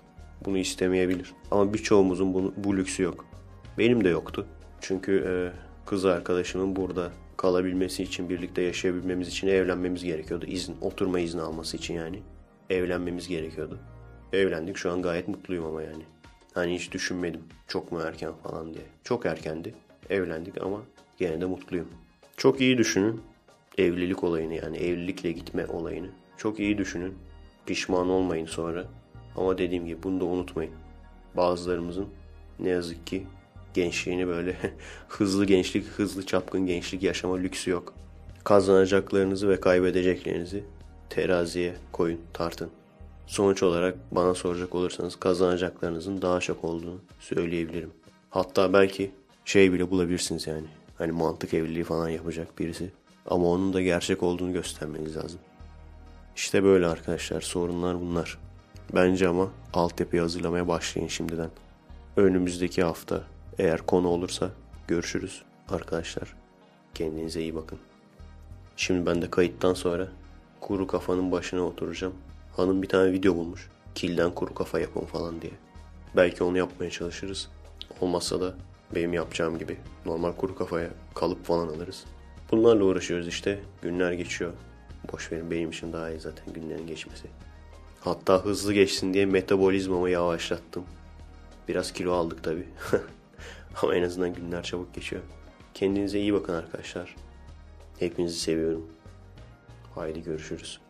Bunu istemeyebilir. Ama birçoğumuzun bunu, bu lüksü yok. Benim de yoktu. Çünkü e, kız arkadaşımın burada kalabilmesi için, birlikte yaşayabilmemiz için evlenmemiz gerekiyordu. İzin, oturma izni alması için yani. Evlenmemiz gerekiyordu. Evlendik şu an gayet mutluyum ama yani. Hani hiç düşünmedim çok mu erken falan diye. Çok erkendi. Evlendik ama gene de mutluyum. Çok iyi düşünün evlilik olayını yani evlilikle gitme olayını. Çok iyi düşünün. Pişman olmayın sonra. Ama dediğim gibi bunu da unutmayın. Bazılarımızın ne yazık ki gençliğini böyle hızlı gençlik, hızlı çapkın gençlik yaşama lüksü yok. Kazanacaklarınızı ve kaybedeceklerinizi teraziye koyun, tartın. Sonuç olarak bana soracak olursanız kazanacaklarınızın daha çok olduğunu söyleyebilirim. Hatta belki şey bile bulabilirsiniz yani. Hani mantık evliliği falan yapacak birisi. Ama onun da gerçek olduğunu göstermeniz lazım. İşte böyle arkadaşlar sorunlar bunlar. Bence ama altyapıyı hazırlamaya başlayın şimdiden. Önümüzdeki hafta eğer konu olursa görüşürüz arkadaşlar. Kendinize iyi bakın. Şimdi ben de kayıttan sonra kuru kafanın başına oturacağım. Hanım bir tane video bulmuş. Kilden kuru kafa yapın falan diye. Belki onu yapmaya çalışırız. Olmazsa da benim yapacağım gibi normal kuru kafaya kalıp falan alırız. Bunlarla uğraşıyoruz işte. Günler geçiyor. Boş verin benim için daha iyi zaten günlerin geçmesi. Hatta hızlı geçsin diye metabolizmamı yavaşlattım. Biraz kilo aldık tabi. Ama en azından günler çabuk geçiyor. Kendinize iyi bakın arkadaşlar. Hepinizi seviyorum. Haydi görüşürüz.